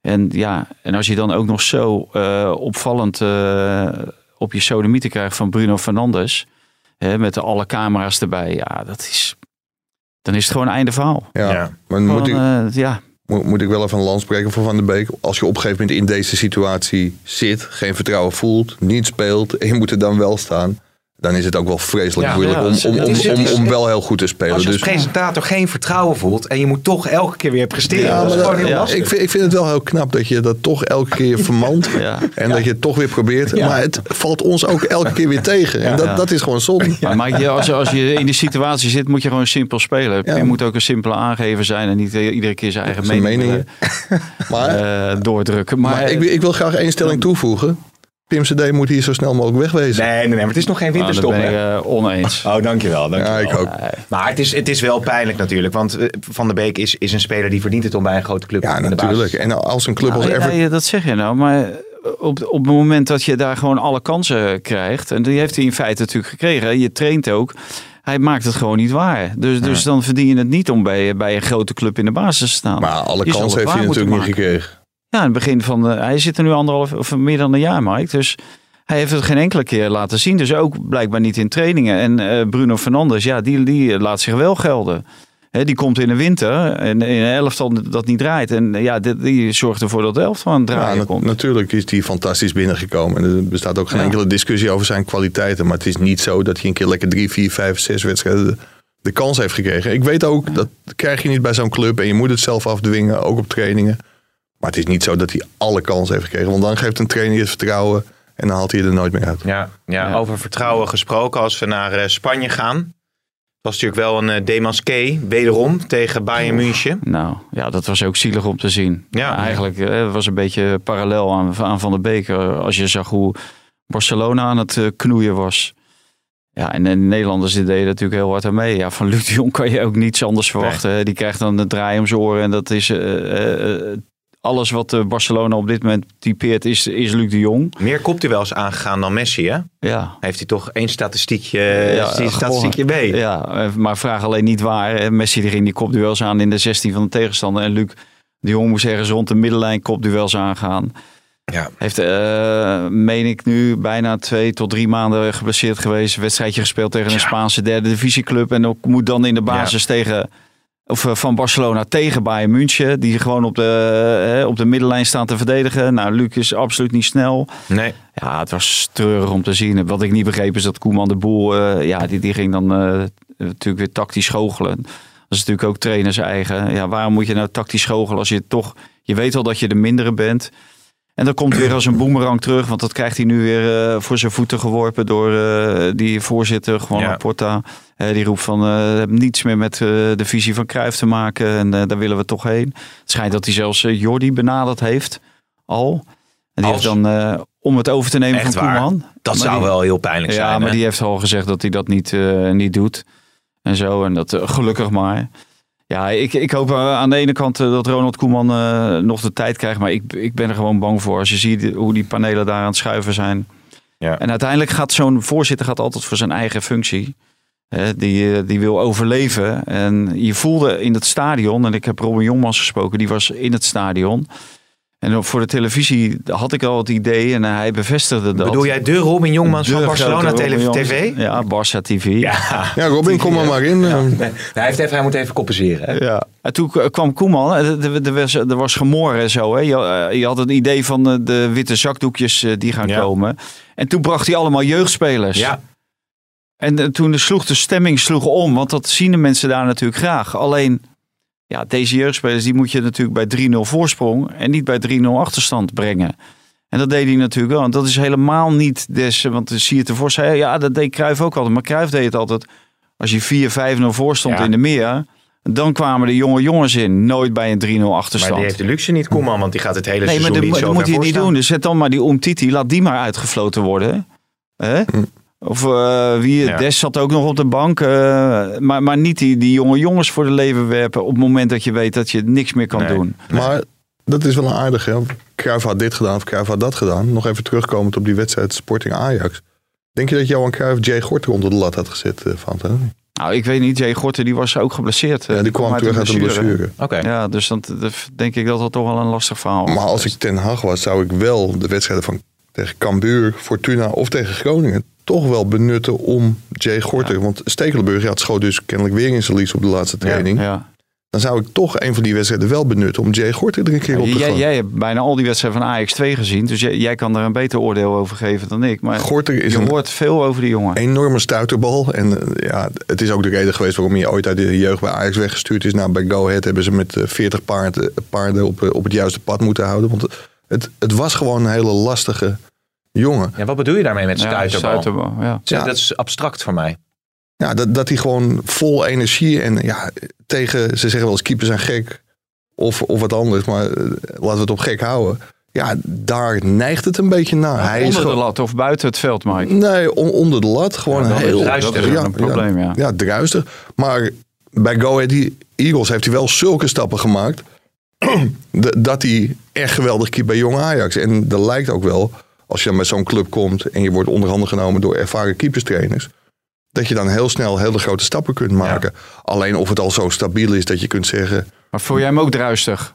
Speaker 3: En ja, en als je dan ook nog zo eh, opvallend eh, op je sodemieten krijgt van Bruno Fernandes. Hè, met alle camera's erbij. Ja, dat is, dan is het gewoon een einde verhaal.
Speaker 4: Ja,
Speaker 2: Ja.
Speaker 4: maar moet ik,
Speaker 3: eh, ja,
Speaker 4: moet, moet ik wel even een lans breken voor Van der Beek. Als je op een gegeven moment in deze situatie zit, geen vertrouwen voelt, niet speelt en je moet er dan wel staan. Dan is het ook wel vreselijk
Speaker 2: Ja,
Speaker 4: moeilijk
Speaker 3: ja,
Speaker 4: om,
Speaker 3: is-
Speaker 4: om, om, om, om wel heel goed te spelen.
Speaker 2: Als je als
Speaker 4: Dus,
Speaker 2: presentator geen vertrouwen voelt en je moet toch elke keer weer presteren.
Speaker 4: ja,
Speaker 2: dat is gewoon heel
Speaker 4: ja,
Speaker 2: lastig.
Speaker 4: ik, vind, ik vind het wel heel knap dat je dat toch elke keer vermant.
Speaker 3: Ja.
Speaker 4: En dat je het toch weer probeert. Maar het valt ons ook elke keer weer tegen. En dat,
Speaker 3: Ja.
Speaker 4: dat is gewoon zonde.
Speaker 3: Maar Mike, je- als, als je in die situatie zit, moet je gewoon simpel spelen.
Speaker 4: Ja.
Speaker 3: Je moet ook een simpele aangever zijn en niet eh, iedere keer zijn eigen
Speaker 4: Zijn
Speaker 3: mening
Speaker 4: meningen. Maar,
Speaker 3: eh, doordrukken. Maar,
Speaker 4: maar ik, ik wil graag één stelling toevoegen. Pim CD moet hier zo snel mogelijk wegwezen.
Speaker 2: Nee, nee, nee, maar het is nog geen
Speaker 3: nou,
Speaker 2: winterstop.
Speaker 3: daar ben
Speaker 2: hè?
Speaker 3: ik eh, oneens.
Speaker 2: Oh, dankjewel. dankjewel.
Speaker 4: Ja, ik ook.
Speaker 2: Maar het is, het is wel pijnlijk natuurlijk. Want eh, Van der Beek is, is een speler die verdient het om bij een grote club
Speaker 4: Ja,
Speaker 2: in de
Speaker 4: natuurlijk. En als een club als
Speaker 3: Nou, ja,
Speaker 4: Everton...
Speaker 3: ja, dat zeg je nou, maar op, op het moment dat je daar gewoon alle kansen krijgt, en die heeft hij in feite natuurlijk gekregen, je traint ook, hij maakt het gewoon niet waar. Dus, dus dan verdien je het niet om bij, bij een grote club in de basis te staan.
Speaker 4: Maar alle kansen heeft hij natuurlijk niet gekregen.
Speaker 3: Ja, in het begin van de, hij zit er nu anderhalf of meer dan een jaar, Mike. Dus hij heeft het geen enkele keer laten zien. Dus ook blijkbaar niet in trainingen. En eh, Bruno Fernandes, ja, die, die laat zich wel gelden. Hè, die komt in de winter en in een elftal dat niet draait. En ja, die, die zorgt ervoor dat de elftal aan het
Speaker 4: Ja,
Speaker 3: draaien
Speaker 4: na-
Speaker 3: komt.
Speaker 4: natuurlijk is hij fantastisch binnengekomen. En er bestaat ook geen
Speaker 3: Ja.
Speaker 4: enkele discussie over zijn kwaliteiten. Maar het is niet zo dat hij een keer lekker drie, vier, vijf, zes wedstrijden de, de kans heeft gekregen. Ik weet ook, dat krijg je niet bij zo'n club. En je moet het zelf afdwingen, ook op trainingen. Maar het is niet zo dat hij alle kans heeft gekregen. Want dan geeft een trainer je het vertrouwen. En dan haalt hij er nooit meer uit.
Speaker 2: Ja, ja,
Speaker 3: Ja.
Speaker 2: over vertrouwen gesproken. Als we naar eh, Spanje gaan. Het was natuurlijk wel een uh, demasqué, wederom, tegen Bayern München.
Speaker 3: Nou, ja, dat was ook zielig om te zien.
Speaker 2: Ja.
Speaker 3: Eigenlijk eh, het was een beetje parallel aan, aan Van der Beek. eh, Als je zag hoe Barcelona aan het eh, knoeien was. Ja, en de Nederlanders die deden natuurlijk heel hard aan mee. Ja, van Luc de Jong kan je ook niets anders verwachten. Die krijgt dan de draai om zijn oren. En dat is eh, eh, alles wat eh, Barcelona op dit moment typeert is, is Luc de Jong.
Speaker 2: Meer kopduels aangegaan dan Messi, hè?
Speaker 3: Ja,
Speaker 2: Heeft hij toch één statistiekje,
Speaker 3: Ja,
Speaker 2: ja, statistiekje mee?
Speaker 3: Ja, eh, maar vraag alleen niet waar. Eh, Messi die ging die kopduels aan in de 16 van de tegenstander. En Luc de Jong moest ergens rond de middenlijn kopduels aangaan.
Speaker 2: Ja.
Speaker 3: Heeft, eh, meen ik nu, bijna twee tot drie maanden geblesseerd geweest. Wedstrijdje gespeeld tegen een Spaanse derde divisieclub. En ook moet dan in de basis tegen, of eh, van Barcelona tegen Bayern München. Die gewoon op de, eh, op de middenlijn staan te verdedigen. Nou, Luc is absoluut niet snel.
Speaker 2: Nee.
Speaker 3: Ja, het was treurig om te zien. Wat ik niet begreep is dat Koeman de Boel, eh, ja, die, die ging dan eh, natuurlijk weer tactisch goochelen. Dat is natuurlijk ook trainers eigen. Ja, waarom moet je nou tactisch goochelen als je toch, je weet wel dat je de mindere bent. En dat komt weer als een boemerang terug, want dat krijgt hij nu weer eh, voor zijn voeten geworpen door eh, die voorzitter, gewoon
Speaker 2: Ja.
Speaker 3: Porta. Eh, die roept van, heeft niets meer met de visie van Cruijff te maken en daar willen we toch heen. Het schijnt dat hij zelfs Jordi benaderd heeft, al. En die
Speaker 2: Als?
Speaker 3: heeft dan, om het over te nemen
Speaker 2: Echt
Speaker 3: van
Speaker 2: waar?
Speaker 3: Koeman.
Speaker 2: Dat
Speaker 3: Maar
Speaker 2: zou
Speaker 3: die-
Speaker 2: wel heel pijnlijk zijn.
Speaker 3: ja, maar
Speaker 2: hè?
Speaker 3: die heeft al gezegd dat hij dat niet, niet doet. En zo, en dat gelukkig maar. Ja, ik, ik hoop eh, aan de ene kant eh, dat Ronald Koeman eh, nog de tijd krijgt. Maar ik, ik ben er gewoon bang voor. Als je ziet hoe die panelen daar aan het schuiven zijn.
Speaker 2: Ja.
Speaker 3: En uiteindelijk gaat zo'n voorzitter gaat altijd voor zijn eigen functie. Die, die wil overleven. En je voelde in het stadion, en ik heb Robin Jongmans gesproken, die was in het stadion. En voor de televisie had ik al het idee en hij bevestigde dat.
Speaker 2: Bedoel jij de Robin Jongmans van Barcelona. TV?
Speaker 3: Ja, Barça TV.
Speaker 2: Ja.
Speaker 4: Ja, Robin, kom er maar in. Eh,
Speaker 2: Nee, hij, heeft even, hij moet even compenseren. hè?
Speaker 3: Ja. En toen kwam Koeman, eh, er, was, er was gemor en zo. Hè. Je, eh, je had het idee van de witte zakdoekjes die gaan
Speaker 2: Ja.
Speaker 3: komen. En toen bracht hij allemaal jeugdspelers.
Speaker 2: Ja.
Speaker 3: En toen sloeg de stemming sloeg om, want dat zien de mensen daar natuurlijk graag. Alleen, ja, deze jeugdspelers die moet je natuurlijk bij 3-0 voorsprong en niet bij 3-0 achterstand brengen. En dat deed hij natuurlijk wel. En dat is helemaal niet des, want dan zie je tevoren zei, ja, dat deed Cruijff ook altijd. Maar Cruijff deed het altijd als je 4-5-0 voor stond
Speaker 2: Ja.
Speaker 3: in de meer. Dan kwamen de jonge jongens in, nooit bij een 3-0
Speaker 2: Maar
Speaker 3: achterstand.
Speaker 2: die heeft de luxe niet, Koeman, want die gaat het hele
Speaker 3: Nee, maar
Speaker 2: seizoen
Speaker 3: dat,
Speaker 2: niet
Speaker 3: dat
Speaker 2: zo
Speaker 3: moet
Speaker 2: ver
Speaker 3: hij niet doen. Dus zet dan maar die Omtiti, laat die maar uitgefloten worden. Hè? Of eh, wie,
Speaker 2: Ja.
Speaker 3: Des zat ook nog op de bank. eh, maar, maar niet die, die jonge jongens voor de leven werpen op het moment dat je weet dat je niks meer kan
Speaker 2: Nee.
Speaker 3: doen.
Speaker 4: Maar dat is wel een aardige. hè. Cruijff had dit gedaan of Cruijff had dat gedaan. Nog even terugkomend op die wedstrijd Sporting Ajax. Denk je dat Johan Cruijff Jay Gorter onder de lat had gezet, Van?
Speaker 3: Nou, ik weet niet. Jay Gorter die was ook geblesseerd.
Speaker 4: Ja, die kwam terug uit een blessure.
Speaker 2: Oké.
Speaker 3: Ja, dus dan denk ik dat dat toch wel een lastig verhaal was.
Speaker 4: Maar als ik Ten Hag was, zou ik wel de wedstrijden van tegen Cambuur, Fortuna of tegen Groningen toch wel benutten om Jay Gorter. Want Stekelenburg ja, het schoot dus kennelijk weer in zijn lies op de laatste training.
Speaker 3: Ja.
Speaker 4: Dan zou ik toch een van die wedstrijden wel benutten om Jay Gorter er een keer op te
Speaker 3: Jij,
Speaker 4: gooien.
Speaker 3: jij hebt bijna al die wedstrijden van Ajax 2 gezien. Dus jij, jij kan daar een beter oordeel over geven dan ik. Maar
Speaker 4: Gorter is
Speaker 3: je
Speaker 4: een
Speaker 3: hoort veel over die jongen.
Speaker 4: enorme stuiterbal. En eh, ja, het is ook de reden geweest waarom hij ooit uit de jeugd bij Ajax weggestuurd is. Nou, bij Go Ahead hebben ze met eh, 40 paarden, paarden op, eh, op het juiste pad moeten houden. Want het, het was gewoon een hele lastige jongen.
Speaker 2: Ja, wat bedoel je daarmee met
Speaker 3: Ja,
Speaker 2: stuiterbal?
Speaker 3: ja.
Speaker 2: Zeg,
Speaker 4: Ja.
Speaker 2: Dat is abstract voor mij.
Speaker 4: Ja, dat, dat hij gewoon vol energie en ja, tegen, ze zeggen wel eens keepers zijn gek of, of wat anders, maar eh, laten we het op gek houden. Ja, daar neigt het een beetje naar. hij is
Speaker 3: Onder de lat of buiten het veld, Mike.
Speaker 4: nee, on- onder de lat. Gewoon
Speaker 2: Ja,
Speaker 4: heel
Speaker 2: druistig.
Speaker 3: Dat is
Speaker 4: ja,
Speaker 3: een probleem, ja.
Speaker 4: Ja, druistig. Maar bij Go Ahead Eagles heeft hij wel zulke stappen gemaakt. dat hij echt geweldig keept bij Jong Ajax. En dat lijkt ook wel, als je dan met zo'n club komt en je wordt onderhanden genomen door ervaren keeperstrainers. Dat je dan heel snel hele grote stappen kunt maken. Alleen of het al zo stabiel is dat je kunt zeggen.
Speaker 3: Maar vond jij hem ook druistig?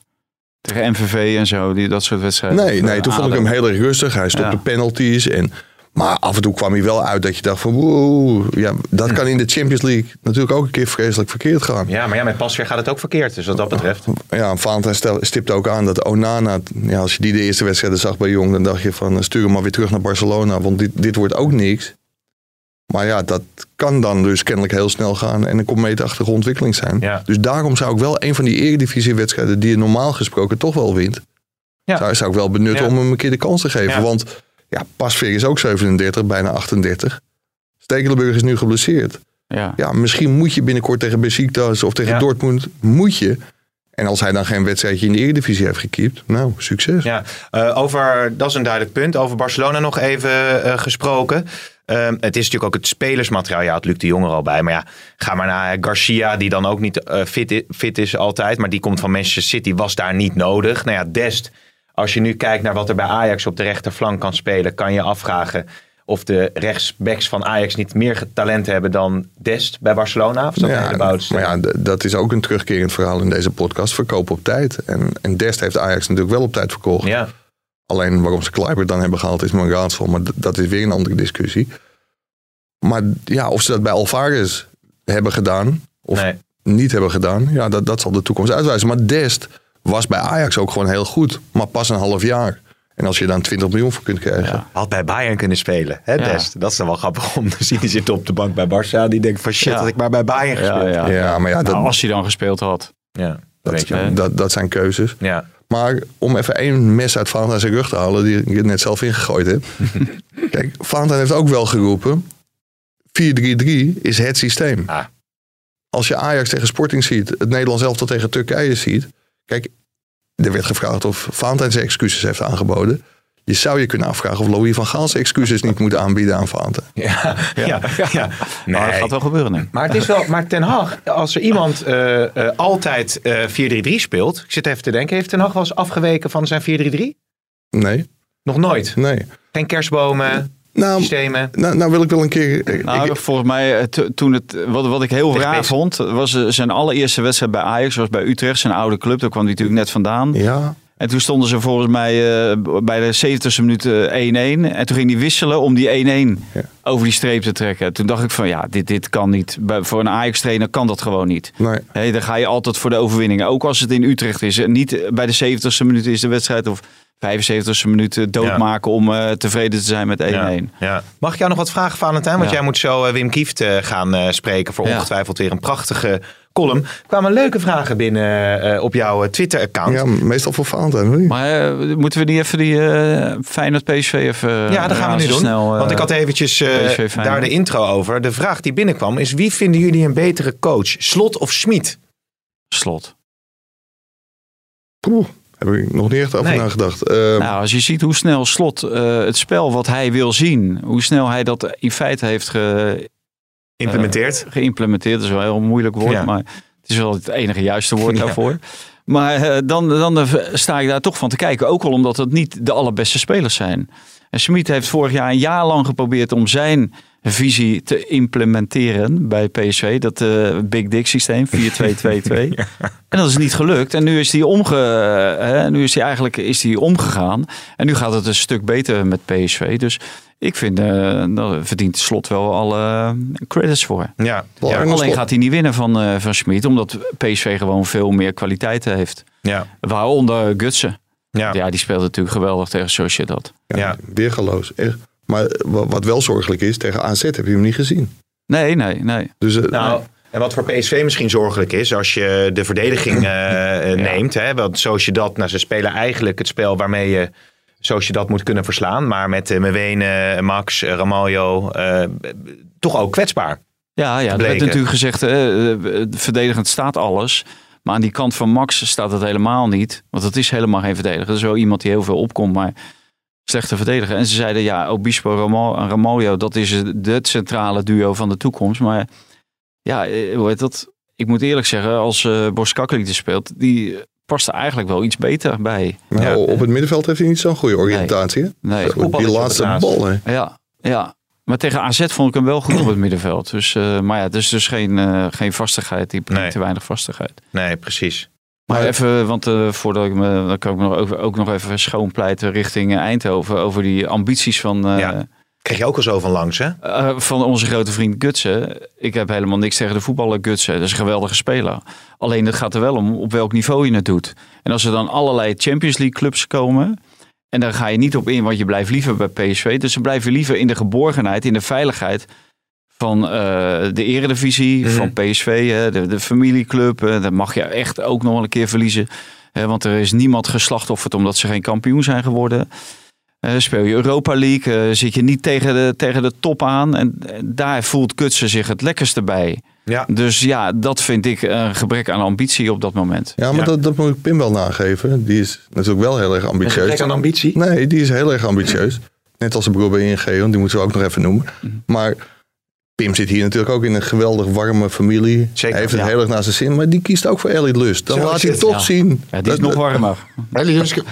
Speaker 3: Tegen MVV en zo, die, dat soort wedstrijden.
Speaker 4: Nee, nee toen vond ik hem heel erg rustig. Hij stopte
Speaker 3: Ja.
Speaker 4: penalties. En, maar af en toe kwam hij wel uit dat je dacht van... Wow, ja, dat kan in de Champions League natuurlijk ook een keer vreselijk verkeerd gaan.
Speaker 2: Ja, maar ja, met Pasveer gaat het ook verkeerd. Dus wat dat betreft.
Speaker 4: Ja, Valentijn stipte ook aan dat Onana, ja, als je die de eerste wedstrijden zag bij Jong, dan dacht je van eh, stuur hem maar weer terug naar Barcelona, want dit, dit wordt ook niks. Maar ja, dat kan dan dus kennelijk heel snel gaan en een komeetachtige ontwikkeling zijn.
Speaker 2: Ja.
Speaker 4: Dus daarom zou ik wel een van die eredivisiewedstrijden die je normaal gesproken toch wel wint,
Speaker 2: Ja.
Speaker 4: zou, zou ik wel benutten
Speaker 2: Ja.
Speaker 4: om hem een keer de kans te geven. Want ja, Pasveer is ook 37, bijna 38. Stekelenburg is nu geblesseerd.
Speaker 3: Ja.
Speaker 4: Ja, misschien moet je binnenkort tegen Besiktas of tegen
Speaker 2: Ja.
Speaker 4: Dortmund, moet je. En als hij dan geen wedstrijdje in de Eredivisie heeft gekiept, nou, succes.
Speaker 2: Ja, eh, over, dat is een duidelijk punt. Over Barcelona nog even eh, gesproken. Ehm, het is natuurlijk ook het spelersmateriaal. Ja, had Luc de Jong er al bij. Maar ja, ga maar naar Garcia, die dan ook niet eh, fit, i- fit is altijd. Maar die komt van Manchester City, was daar niet nodig. Nou ja, Dest, als je nu kijkt naar wat er bij Ajax op de rechterflank kan spelen, kan je afvragen of de rechtsbacks van Ajax niet meer talent hebben dan Dest bij Barcelona. Of dat
Speaker 4: Ja, maar ja, dat is ook een terugkerend verhaal in deze podcast. Verkoop op tijd. En, en Dest heeft Ajax natuurlijk wel op tijd verkocht.
Speaker 2: ja.
Speaker 4: Alleen waarom ze Kluivert dan hebben gehaald is een raadsel. Maar dat is weer een andere discussie. Maar ja, of ze dat bij Alvarez hebben gedaan. Of
Speaker 2: Nee.
Speaker 4: niet hebben gedaan. Ja, dat, dat zal de toekomst uitwijzen. Maar Dest was bij Ajax ook gewoon heel goed. Maar pas een half jaar. En als je dan 20 miljoen voor kunt krijgen.
Speaker 3: Ja.
Speaker 2: Had bij Bayern kunnen spelen, hè,
Speaker 3: Ja.
Speaker 2: Dest. Dat is dan wel grappig om te zien. Die zit op de bank bij Barça. Die denkt van shit,
Speaker 3: Ja.
Speaker 2: had ik maar bij Bayern gespeeld.
Speaker 3: ja.
Speaker 4: Ja, maar ja, dat,
Speaker 3: Nou, als hij dan gespeeld had.
Speaker 2: Ja,
Speaker 4: dat,
Speaker 2: weet je
Speaker 4: dat, dat zijn keuzes.
Speaker 2: Ja.
Speaker 4: Maar om even één mes uit Valentijn zijn rug te halen, die ik net zelf ingegooid heb. Kijk, Valentijn heeft ook wel geroepen. 4-3-3 is het systeem.
Speaker 2: Ah.
Speaker 4: Als je Ajax tegen Sporting ziet, het Nederlands elftal tegen Turkije ziet. Kijk, er werd gevraagd of Valentijn zijn excuses heeft aangeboden. Je zou je kunnen afvragen of Louis van Gaal zijn excuses niet moet aanbieden aan Valentijn.
Speaker 2: Ja, ja, ja. Nee.
Speaker 3: Maar dat gaat wel gebeuren, nee.
Speaker 2: Maar het is wel, maar Ten Hag, als er iemand eh, eh, altijd eh 4-3-3 speelt, ik zit even te denken, heeft Ten Hag wel eens afgeweken van zijn 4-3-3?
Speaker 4: Nee,
Speaker 2: Nog nooit.
Speaker 4: nee.
Speaker 2: Geen kerstbomen,
Speaker 4: Nou,
Speaker 2: systemen.
Speaker 4: nou, nou wil ik wel een keer... ik-
Speaker 3: Nou,
Speaker 4: ik-
Speaker 3: volgens mij, eh, to- toen het, wat, wat ik heel raar vond, was eh, zijn allereerste wedstrijd bij Ajax, was bij Utrecht, zijn oude club. Daar kwam hij natuurlijk net vandaan.
Speaker 4: ja,
Speaker 3: En toen stonden ze volgens mij eh, bij de 70ste minuut eh, 1-1. En toen ging hij wisselen om die 1-1
Speaker 4: Ja.
Speaker 3: over die streep te trekken. Toen dacht ik van ja, dit, dit kan niet. Bij, voor een Ajax-trainer kan dat gewoon niet.
Speaker 4: nee.
Speaker 3: Hey, dan ga je altijd voor de overwinningen. Ook als het in Utrecht is. En niet bij de 70ste minuut is de wedstrijd of 75ste minuut eh, doodmaken om eh, tevreden te zijn met 1-1.
Speaker 2: Ja, ja. Mag ik jou nog wat vragen, Valentijn? Want
Speaker 3: Ja.
Speaker 2: jij moet zo eh, Wim Kieft eh, gaan eh, spreken voor
Speaker 3: Ja.
Speaker 2: ongetwijfeld weer een prachtige column. Er kwamen leuke vragen binnen eh, op jouw Twitter-account.
Speaker 4: Ja, meestal voor Valentijn, hoor.
Speaker 3: Maar eh, moeten we niet even die eh Feyenoord PSV even
Speaker 2: Ja, dat gaan we nu doen.
Speaker 3: Snel,
Speaker 2: Want ik had eventjes eh, daar de intro over. De vraag die binnenkwam is: wie vinden jullie een betere coach? Slot of Schmid?
Speaker 3: slot.
Speaker 4: Poeh, heb ik nog niet echt over
Speaker 2: Nee.
Speaker 4: nagedacht. Eh,
Speaker 3: Nou, als je ziet hoe snel slot eh, het spel wat hij wil zien, hoe snel hij dat in feite heeft ge,
Speaker 2: Implementeerd?
Speaker 3: geïmplementeerd. Dat is wel een heel moeilijk woord,
Speaker 2: Ja.
Speaker 3: maar het is wel het enige juiste woord
Speaker 2: Ja.
Speaker 3: daarvoor. Maar eh, dan, dan eh, sta ik daar toch van te kijken. Ook wel omdat het niet de allerbeste spelers zijn. En Smit heeft vorig jaar een jaar lang geprobeerd om zijn visie te implementeren bij PSV. Dat eh, Big Dick systeem, 4-2-2-2. En dat is niet gelukt. En nu is hij omge, hè, nu is hij eigenlijk is hij omgegaan. En nu gaat het een stuk beter met PSV. Dus ik vind, eh daar verdient Slot wel alle credits voor.
Speaker 2: ja.
Speaker 3: Alleen gaat hij niet winnen van, eh van Schmid, omdat PSV gewoon veel meer kwaliteit heeft.
Speaker 2: Ja.
Speaker 3: Waaronder Gutsen.
Speaker 2: Ja.
Speaker 3: Ja, die speelde natuurlijk geweldig tegen Sociedad.
Speaker 4: Ja,
Speaker 2: Ja.
Speaker 4: weergaloos. Echt. Maar wa- wat wel zorgelijk is, tegen AZ heb je hem niet gezien.
Speaker 3: Nee, nee, nee.
Speaker 4: Dus eh,
Speaker 2: Nou, en wat voor PSV misschien zorgelijk is, als je de verdediging eh, eh, neemt. Hè, want zoals je dat, nou, ze spelen eigenlijk het spel waarmee je zoals je dat moet kunnen verslaan. Maar met uh, Mewene, Max, Ramaljo, eh, toch ook kwetsbaar.
Speaker 3: Ja, ja er werd natuurlijk gezegd, verdedigend staat alles. Maar aan die kant van Max staat het helemaal niet. Want het is helemaal geen verdediger. Dat is wel iemand die heel veel opkomt, maar slechte verdediger. En ze zeiden, ja, Obispo Ramo- en Ramaljo, dat is het centrale duo van de toekomst. Maar ja, eh, hoe heet dat? Ik moet eerlijk zeggen, als uh, Boskakli er speelt, die past er eigenlijk wel iets beter bij.
Speaker 4: nou,
Speaker 2: Ja.
Speaker 4: op het middenveld heeft hij niet zo'n goede oriëntatie. hè?
Speaker 3: Nee,
Speaker 4: Die laatste bal, hè.
Speaker 3: ja, ja. Maar tegen AZ vond ik hem wel goed op het middenveld. Dus, eh, maar ja, het is dus geen, eh, geen vastigheid. Die brengt
Speaker 2: Nee.
Speaker 3: te weinig vastigheid.
Speaker 2: Nee, precies.
Speaker 3: Maar
Speaker 4: Maar-
Speaker 3: even, want eh, voordat ik me, dan kan ik me nog over, ook nog even schoonpleiten richting Eindhoven over die ambities van,
Speaker 2: Ja. Krijg je ook al zo van langs, hè?
Speaker 3: van onze grote vriend Gutsen. Ik heb helemaal niks tegen de voetballer Gutsen. Dat is een geweldige speler. Alleen het gaat er wel om op welk niveau je het doet. En als er dan allerlei Champions League clubs komen. En daar ga je niet op in, want je blijft liever bij PSV. Dus blijf je liever in de geborgenheid, in de veiligheid van eh, de eredivisie,
Speaker 2: Mhm.
Speaker 3: van PSV, hè, de, de familieclub. dan mag je echt ook nog een keer verliezen. Hè, want er is niemand geslachtofferd omdat ze geen kampioen zijn geworden. Eh, speel je Europa League, eh, zit je niet tegen de, tegen de top aan. En, en daar voelt Kutsen zich het lekkerste bij.
Speaker 2: Ja.
Speaker 3: Dus ja, dat vind ik een gebrek aan ambitie op dat moment.
Speaker 4: Ja, maar
Speaker 2: Ja.
Speaker 4: Dat, dat moet ik Pim wel nageven. Die is natuurlijk wel heel erg
Speaker 2: Een
Speaker 4: ambitieus.
Speaker 2: gebrek aan ambitie.
Speaker 4: Nee, die is heel erg ambitieus. Net als de broer bij ING, want die moeten we ook nog even noemen.
Speaker 2: Mhm.
Speaker 4: Maar Pim zit hier natuurlijk ook in een geweldig warme familie.
Speaker 2: Zeker,
Speaker 4: Hij heeft het
Speaker 2: ja.
Speaker 4: heel erg naar zijn zin, maar die kiest ook voor Elliot Lust. Dan
Speaker 2: Zo
Speaker 4: laat hij
Speaker 2: het,
Speaker 4: toch
Speaker 3: ja.
Speaker 4: zien.
Speaker 3: Ja, die is
Speaker 4: Dat-
Speaker 3: nog warmer.
Speaker 9: Ellie Huske-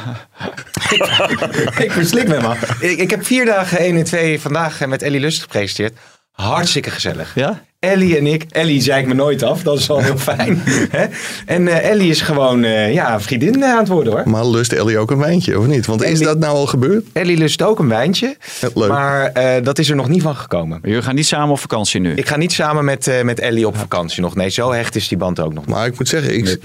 Speaker 2: ik verslik me, man. Ik, ik heb vier dagen 1 en 2 vandaag met Ellie Lust gepresenteerd. Hartstikke gezellig.
Speaker 3: Ja?
Speaker 2: Ellie en ik. Ellie zei ik me nooit af. Dat is wel heel fijn. hè? En eh, Ellie is gewoon eh, ja, vriendin eh, aan het worden hoor.
Speaker 4: Maar lust Ellie ook een wijntje, of niet? Want is dat nou al gebeurd?
Speaker 2: Ellie lust ook een wijntje.
Speaker 4: Leuk.
Speaker 2: Maar eh, dat is er nog niet van gekomen.
Speaker 3: Jullie gaan niet samen op vakantie nu.
Speaker 2: Ik ga niet samen met, eh, met Ellie op vakantie nog. Nee, zo hecht is die band ook nog niet.
Speaker 4: Maar ik moet zeggen, ik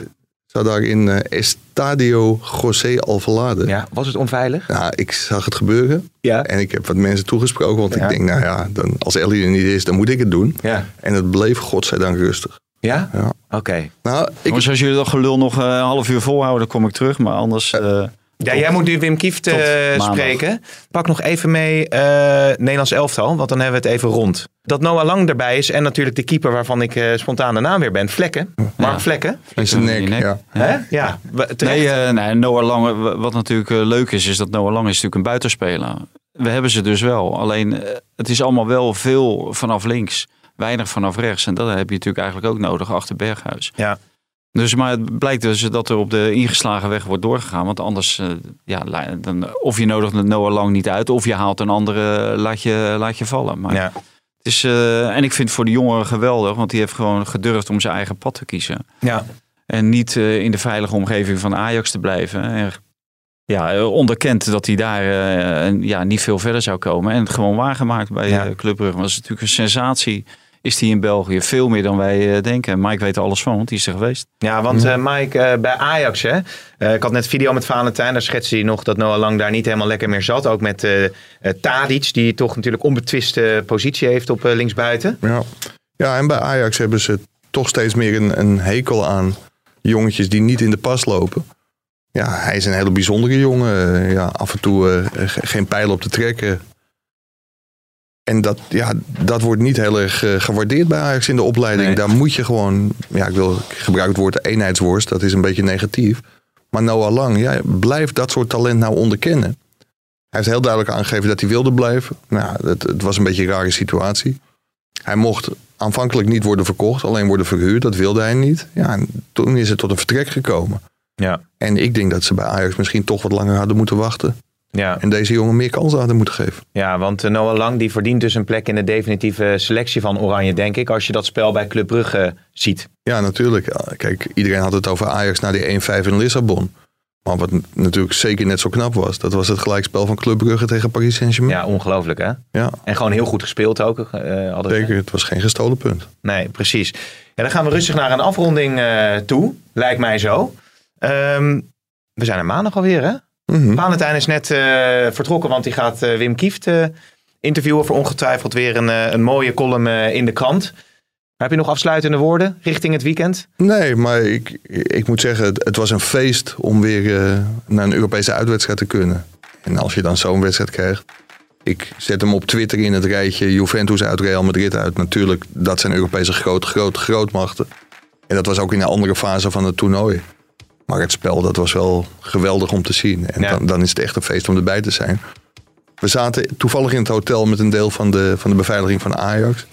Speaker 4: zat daar in eh, Estadio José Alvalade.
Speaker 2: Ja, was het onveilig?
Speaker 4: Ja, ik zag het gebeuren.
Speaker 2: Ja.
Speaker 4: En ik heb wat mensen toegesproken. Want
Speaker 2: Ja.
Speaker 4: ik denk, nou ja, dan, als Ellie er niet is, dan moet ik het doen.
Speaker 2: Ja.
Speaker 4: En het bleef godzijdank rustig.
Speaker 2: Ja?
Speaker 4: Ja.
Speaker 2: Oké.
Speaker 4: Nou, ik,
Speaker 3: als jullie dat gelul nog eh, een half uur volhouden, dan kom ik terug. Maar anders... eh,
Speaker 2: Ja, jij moet nu Wim Kieft eh, spreken. Pak nog even mee eh, Nederlands elftal, want dan hebben we het even rond. Dat Noah Lang erbij is en natuurlijk de keeper waarvan ik eh, spontaan de naam weer ben. Vlekken. Mark
Speaker 3: Ja.
Speaker 2: Vlekken.
Speaker 4: in
Speaker 3: je
Speaker 4: nek,
Speaker 3: nek.
Speaker 4: ja.
Speaker 2: Hè? Ja.
Speaker 3: Nee, eh, nee, Noah Lang, wat natuurlijk leuk is, is dat Noah Lang is natuurlijk een buitenspeler. We hebben ze dus wel. Alleen het is allemaal wel veel vanaf links, weinig vanaf rechts. En dat heb je natuurlijk eigenlijk ook nodig achter Berghuis.
Speaker 2: Ja.
Speaker 3: Dus, maar het blijkt dus dat er op de ingeslagen weg wordt doorgegaan. Want anders, eh, ja, dan, of je nodigt Noah Lang niet uit, of je haalt een andere, eh, laat je, laat je vallen. Maar
Speaker 2: Ja.
Speaker 3: het is, eh, en ik vind het voor de jongeren geweldig, want die heeft gewoon gedurfd om zijn eigen pad te kiezen.
Speaker 2: Ja.
Speaker 3: En niet in de veilige omgeving van Ajax te blijven. En ja, onderkend dat hij daar ja, niet veel verder zou komen. En het gewoon waargemaakt bij
Speaker 2: ja.
Speaker 3: Club Brugge. Dat is natuurlijk een sensatie. Is die in België veel meer dan wij eh, denken. Mike weet er alles van, want die is er geweest.
Speaker 2: Ja, want eh, Mike, eh, bij Ajax, hè, eh, ik had net video met Valentijn, daar schetste hij nog dat Noah Lang daar niet helemaal lekker meer zat. Ook met Tadic, die toch natuurlijk onbetwiste positie heeft op eh, linksbuiten.
Speaker 4: Ja. ja, en bij Ajax hebben ze toch steeds meer een, een hekel aan jongetjes die niet in de pas lopen. Ja, hij is een hele bijzondere jongen. Ja, af en toe eh, ge- geen pijl op te trekken. En dat, ja, dat wordt niet heel erg eh, gewaardeerd bij Ajax in de opleiding.
Speaker 2: Nee.
Speaker 4: Daar moet je gewoon, ja, ik, wil, ik gebruik het woord eenheidsworst, dat is een beetje negatief. Maar Noah Lang, ja, blijf dat soort talent nou onderkennen. Hij heeft heel duidelijk aangegeven dat hij wilde blijven. Nou, het, het was een beetje een rare situatie. Hij mocht aanvankelijk niet worden verkocht, alleen worden verhuurd. Dat wilde hij niet. Ja, en toen is het tot een vertrek gekomen.
Speaker 2: Ja.
Speaker 4: En ik denk dat ze bij Ajax misschien toch wat langer hadden moeten wachten.
Speaker 2: Ja,
Speaker 4: En deze jongen meer kansen hadden moeten geven.
Speaker 2: ja want eh, Noah Lang die verdient dus een plek in de definitieve selectie van Oranje, denk ik. Als je dat spel bij Club Brugge ziet.
Speaker 4: Ja, natuurlijk. Kijk, iedereen had het over Ajax na die 1-5 in Lissabon. Maar wat natuurlijk zeker net zo knap was, dat was het gelijkspel van Club Brugge tegen Paris Saint-Germain.
Speaker 2: Ja, ongelooflijk hè.
Speaker 4: Ja,
Speaker 2: En gewoon heel goed gespeeld ook. eh, ze.
Speaker 4: zeker. Het was geen gestolen punt.
Speaker 2: Nee, precies. Ja, dan gaan we rustig naar een afronding eh, toe. Lijkt mij zo. Ehm, we zijn er maandag alweer, hè?
Speaker 4: Mhm.
Speaker 2: Valentijn is net eh, vertrokken, want hij gaat eh, Wim Kieft eh, interviewen voor ongetwijfeld weer een, een mooie column in de krant. Heb je nog afsluitende woorden richting het weekend?
Speaker 4: Nee, maar ik, ik moet zeggen, het, het was een feest om weer naar een Europese uitwedstrijd te kunnen. En als je dan zo'n wedstrijd krijgt. Ik zet hem op Twitter in het rijtje Juventus uit Real Madrid uit. Natuurlijk, dat zijn Europese grote, grote grootmachten. En dat was ook in een andere fase van het toernooi. Maar het spel, dat was wel geweldig om te zien. En
Speaker 2: Ja.
Speaker 4: dan, dan is het echt een feest om erbij te zijn. We zaten toevallig in het hotel met een deel van de, van de beveiliging van Ajax.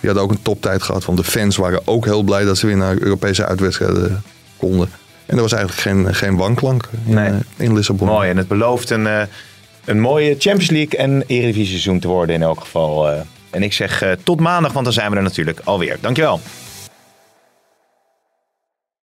Speaker 4: Die hadden ook een toptijd gehad. Want de fans waren ook heel blij dat ze weer naar Europese uitwedstrijden konden. En er was eigenlijk geen, geen wanklank in,
Speaker 2: Nee.
Speaker 4: eh, in Lissabon.
Speaker 2: Mooi, en het belooft een, eh, een mooie Champions League en Eredivisie seizoen te worden in elk geval. eh. en ik zeg tot maandag, want dan zijn we er natuurlijk alweer. Dankjewel.